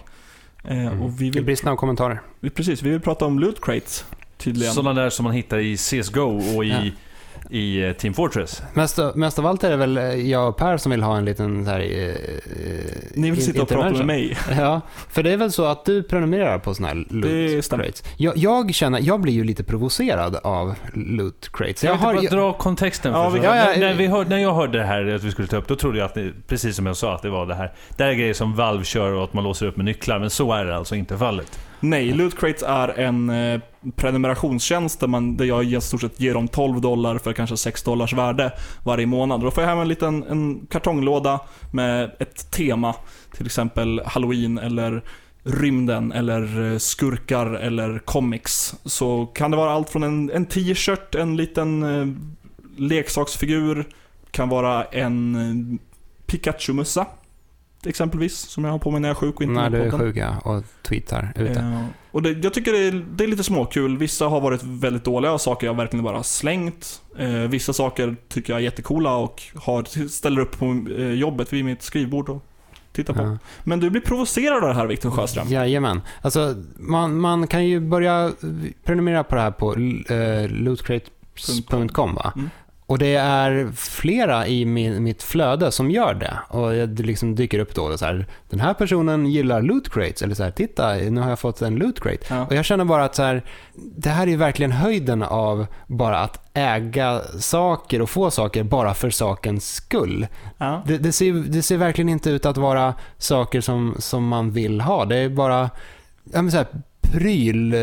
Eh, Mm. och vi Det vill, blir snabba kommentarer. vi, precis, vi vill prata om loot crates, tydligen. Sådana där som man hittar i CSGO och i, Ja. I eh, Team Fortress. Mest, mest av allt är det väl jag och Per som vill ha en liten så här, eh, Ni vill in- sitta och prata med mig. *laughs* Ja, för det är väl så att du prenumererar på sådana här loot Det stämmer. crates. Jag, jag känner, jag blir ju lite provocerad av loot crates. Jag Jag har, bara jag, dra kontexten Ja, vi- ja, ja, när, när, vi hörde, när jag hörde det här att vi skulle ta upp, då trodde jag att det, precis som jag sa, att det var det här. Det här är grejer som Valve kör och att man låser upp med nycklar, men så är det alltså inte fallet. Nej, Loot Crates är en eh, prenumerationstjänst där, man, där jag i stort sett ger dem 12 dollar för kanske 6 dollars värde varje månad. Då får jag hem en liten en kartonglåda med ett tema. Till exempel Halloween eller rymden eller eh, skurkar eller comics. Så kan det vara allt från en, en t-shirt, en liten eh, leksaksfigur, kan vara en eh, Pikachu-mössa. Exempelvis, som jag har på mig när jag är sjuk och inte när du är sjuk ja, och tweetar ute. Eh, och det, jag tycker det är, det är lite småkul. Vissa har varit väldigt dåliga och saker jag verkligen bara slängt. Eh, vissa saker tycker jag är jättecoola och har, ställer upp på eh, jobbet vid mitt skrivbord och tittar på. Ja. Men du blir provocerad av det här Viktor Sjöström. Jajamän. Alltså, man, man kan ju börja prenumerera på det här på uh, lootcrates.com va? Mm. Och det är flera i min, mitt flöde som gör det. Och det liksom dyker upp då så här, den här personen gillar loot crates. Eller så här, titta, nu har jag fått en loot crate. Ja. Och jag känner bara att så här, det här är verkligen höjden av bara att äga saker och få saker bara för sakens skull. Ja. Det, det, ser, det ser verkligen inte ut att vara saker som, som man vill ha. Det är bara ja, men så här, pryl,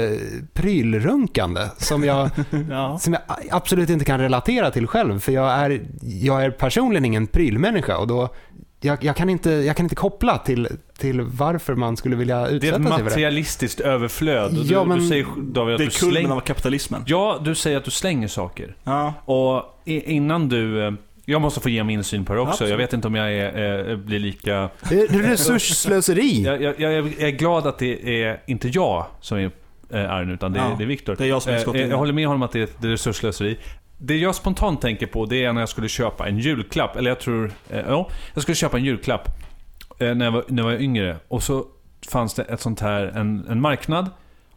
prylrunkande som jag, *laughs* Ja. som jag absolut inte kan relatera till själv. För jag är, jag är personligen ingen prylmänniska och då jag, jag, kan inte, jag kan inte koppla till, till varför man skulle vilja Det är utsätta ett sig för det. materialistiskt överflöd. Och Ja, du, men- du säger David att Det du är kulmen slänger... av kapitalismen. Ja, du säger att du slänger saker. Ja. Och innan du... Jag måste få ge min syn på det också. Absolut. Jag vet inte om jag är, eh, blir lika... Det är resursslöseri. *laughs* Jag, jag, jag, är glad att det är inte jag som är eh, arg utan det, är- Ja, det är Viktor. Det är jag som är. Jag håller med honom att det är ett det är resursslöseri. Det jag spontant tänker på, det är när jag skulle köpa en julklapp. Eller jag tror... Ja, jag skulle köpa en julklapp när, jag var, när jag var yngre. Och så fanns det ett sånt här, en, en marknad.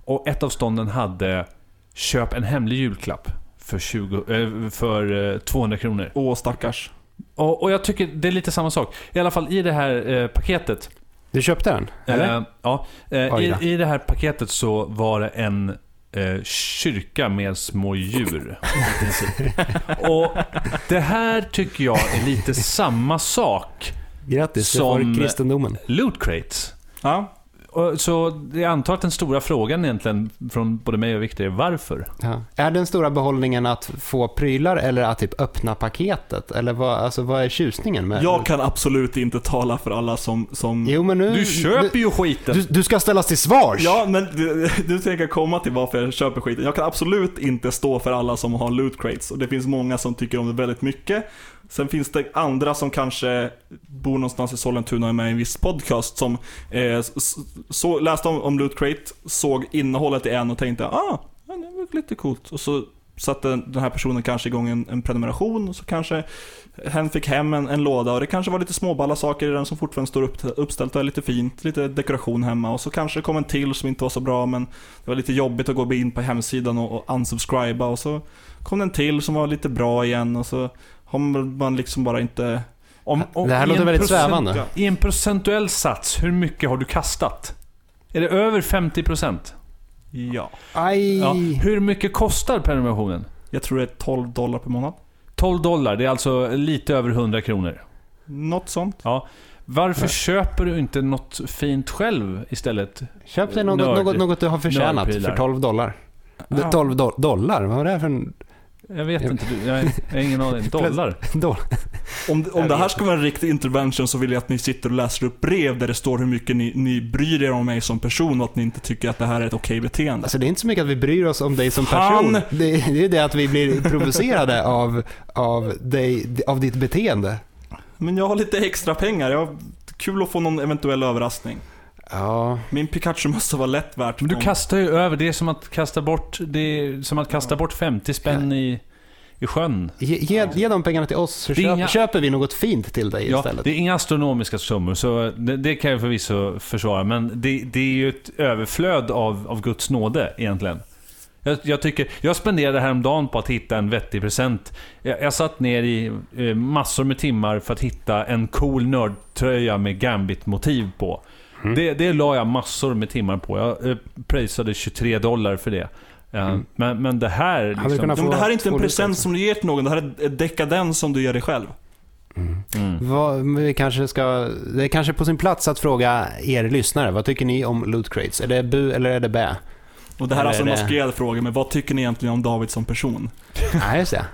Och ett av stånden hade Köp en hemlig julklapp för, 20, eh, för eh, 200 kronor. Åh, stackars. Och, och jag tycker det är lite samma sak. I alla fall i det här eh, paketet. Du köpte den? Eller? Eh, ja. Eh, i. I det här paketet så var det en eh, kyrka med små djur. *laughs* och det här tycker jag är lite samma sak. Grattis, Som- du får kristendomen. Loot crates. Ja. Så jag antar att den stora frågan egentligen från både mig och Viktor är varför? Ja. Är den stora behållningen att få prylar eller att typ öppna paketet? Eller vad, alltså, vad är tjusningen med Jag kan absolut inte tala för alla som... som... Jo, men nu... Du köper ju skiten! Du, du ska ställas till svars! Ja, men du, du tänker komma till varför jag köper skiten. Jag kan absolut inte stå för alla som har loot crates. Och det finns många som tycker om det väldigt mycket. Sen finns det andra som kanske bor någonstans i Sollentuna och är med i en viss podcast som eh, så, läste om, om Loot Crate, såg innehållet i en och tänkte ah, det var lite coolt. Och så satte den här personen kanske igång en, en prenumeration och så kanske hen fick hem en, en, låda och det kanske var lite småballa saker i den som fortfarande står upp, uppställt och är lite fint, lite dekoration hemma och så kanske det kom en till som inte var så bra men det var lite jobbigt att gå in på hemsidan och, och unsubscriba och så kom en till som var lite bra igen och så har man liksom bara inte... Om, om, det här låter väldigt svävande. I en procentuell sats, hur mycket har du kastat? Är det över 50%? Ja. Aj. Ja. Hur mycket kostar prenumerationen? Jag tror det är 12 dollar per månad. 12 dollar, det är alltså lite över 100 kronor. Något sånt. Ja. Varför Nej. köper du inte något fint själv istället? Köp dig något, något, något du har förtjänat för 12 dollar. Ja. 12 do dollar? Vad var det för en... Jag vet inte, jag har ingen aning. *laughs* *laughs* Dollar? om om det här ska vara en riktig intervention så vill jag att ni sitter och läser upp brev där det står hur mycket ni, ni bryr er om mig som person och att ni inte tycker att det här är ett okej beteende. Alltså det är inte så mycket att vi bryr oss om dig som person. Det, det är det att vi blir provocerade *laughs* av, av, dig, av ditt beteende. Men jag har lite extra pengar. Jag, kul att få någon eventuell överraskning. Ja. Min Pikachu-mössa var lätt värt. Men du kastar ju över. Det är som att kasta bort, det är som att kasta bort 50 spänn i, i sjön. Ge, ge, ge de pengarna till oss så köp, inga... köper vi något fint till dig ja, istället. Det är inga astronomiska summor, så det, det, kan jag förvisso försvara. Men det, det är ju ett överflöd av, av Guds nåde egentligen. Jag, jag, tycker, jag spenderade häromdagen på att hitta en vettig present. Jag, jag satt ner i eh, massor med timmar för att hitta en cool nördtröja med Gambit-motiv på. Mm. Det, det la jag massor med timmar på. Jag eh, prisade 23 dollar för det. Mm. Men, men det här... Liksom, men det här är inte en present som du ger till någon. Det här är dekadens som du ger dig själv. Mm. Mm. Vad, vi kanske ska, det är kanske på sin plats att fråga er lyssnare. Vad tycker ni om loot crates? Är det bu eller är det bä? Och det här är alltså en maskerad fråga, men vad tycker ni egentligen om David som person? *laughs* Nej, just det.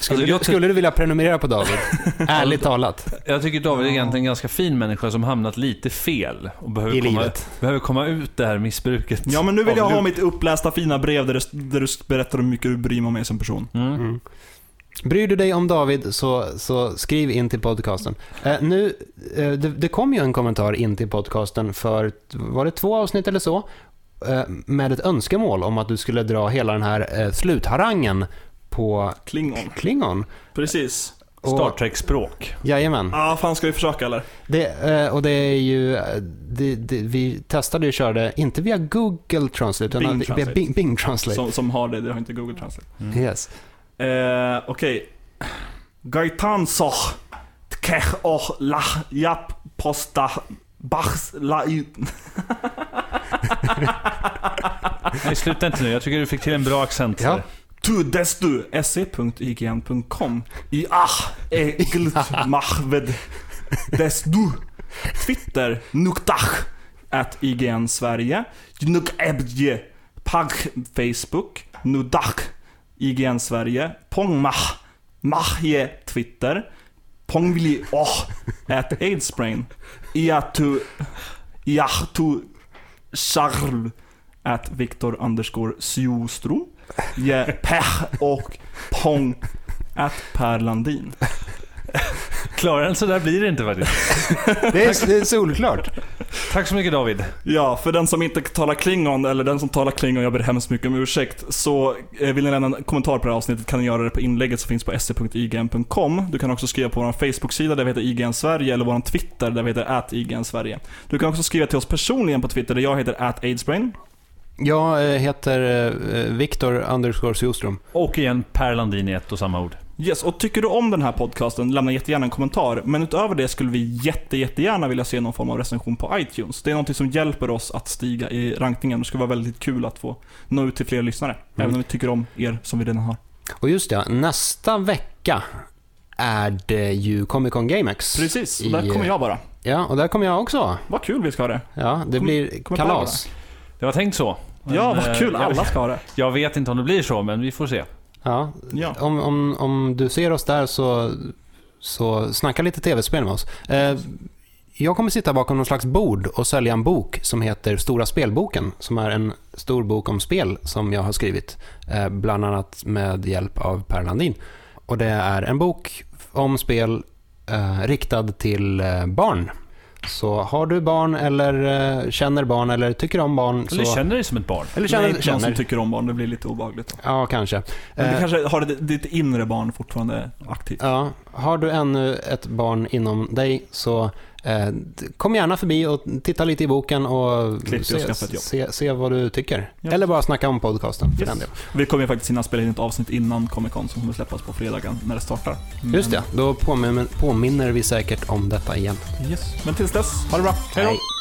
Skulle, alltså, du, skulle du vilja prenumerera på David? *laughs* Ärligt talat. Jag tycker David är egentligen en ganska fin människa som hamnat lite fel och behöver, I komma, livet. behöver komma ut det här missbruket. Ja, men nu vill jag ha mitt upplästa fina brev där du, där du berättar hur mycket du bryr dig om mig som person. Mm. Mm. Bryr du dig om David så, så skriv in till podcasten. Eh, nu, eh, det, det, kom ju en kommentar in till podcasten för, var det två avsnitt eller så? Eh, med ett önskemål om att du skulle dra hela den här eh, slutharangen på Klingon. Klingon. Precis. Star Trek-språk. Jajamän. Ja, ah, fan ska vi försöka eller? Det, eh, och det är ju, det, det, vi testade och körde, inte via Google Translate, utan Bing Translate. via Bing, Bing Translate. Som, som, har det, det har inte Google Translate. Mm. Yes. Eh, Okej. Okay. Gaitan tkech och la jap posta bachs la *laughs* Nej, sluta inte nu. Jag tycker du fick till en bra accent. Ja. Tu destu se.ign.com I ah. Eglt mahved *laughs* destu. Twitter nuktach at IGN Sverige. Nukebje Pag Facebook. Nudach IGN Sverige. Pongmach Mahje Twitter. Pongvili oh at Aidsbrain Iatu Iatu Charl at Viktor underscore Sjostrom Je, Pech och Pong at Per Landin. Klarare än så där blir det inte faktiskt. det, är, det är solklart. Tack så mycket David. Ja, för den som inte talar klingon, eller den som talar klingon, jag ber hemskt mycket om ursäkt. Så eh, vill ni lämna en kommentar på det här avsnittet kan ni göra det på inlägget som finns på se.ign.com. Du kan också skriva på vår Facebook-sida där vi heter IGN Sverige, eller vår Twitter där vi heter atIGN Sverige. Du kan också skriva till oss personligen på Twitter där jag heter atAidsbrain. Jag eh, heter eh, Viktor underscore Sjostrom. Och igen Per Landin i ett och samma ord. Yes, och tycker du om den här podcasten, lämna jättegärna en kommentar. Men utöver det skulle vi jätte, jättegärna vilja se någon form av recension på iTunes. Det är något som hjälper oss att stiga i rankningen. Det skulle vara väldigt kul att få nå ut till fler lyssnare. Mm. Även om vi tycker om er som vi redan har. Och just det, nästa vecka är det ju Comic Con GameX. Precis, och där kommer jag bara. Ja, och där kommer jag också. Vad kul vi ska ha det. Ja, det blir kommer kalas. Det var tänkt så. Ja, vad kul. eh, jag- Alla ska ha det. Jag vet inte om det blir så, men vi får se. Ja, Ja. om, om, om du ser oss där så, så snacka lite tv-spel med oss. Eh, jag kommer sitta bakom någon slags bord och sälja en bok som heter Stora spelboken, som är en stor bok om spel som jag har skrivit, eh, bland annat med hjälp av Per Landin. Och det är en bok om spel eh, riktad till eh, barn. Så har du barn eller eh, känner barn eller tycker om barn så... Eller känner dig som ett barn. eller känner, inte någon som tycker... om barn, det blir lite obehagligt. Då. Ja, kanske. Men Eh, det kanske har ditt inre barn fortfarande aktivt. Ja, har du ännu ett barn inom dig så eh, kom gärna förbi och titta lite i boken och se, se, se vad du tycker. Ja. Eller bara snacka om podcasten för Yes. Vi kommer ju faktiskt hinna spela in ett avsnitt innan Comic Con som kommer släppas på fredagen när det startar. Men- Just det, då påminner, påminner vi säkert om detta igen. Yes. Men tills dess, ha det bra. Hej då!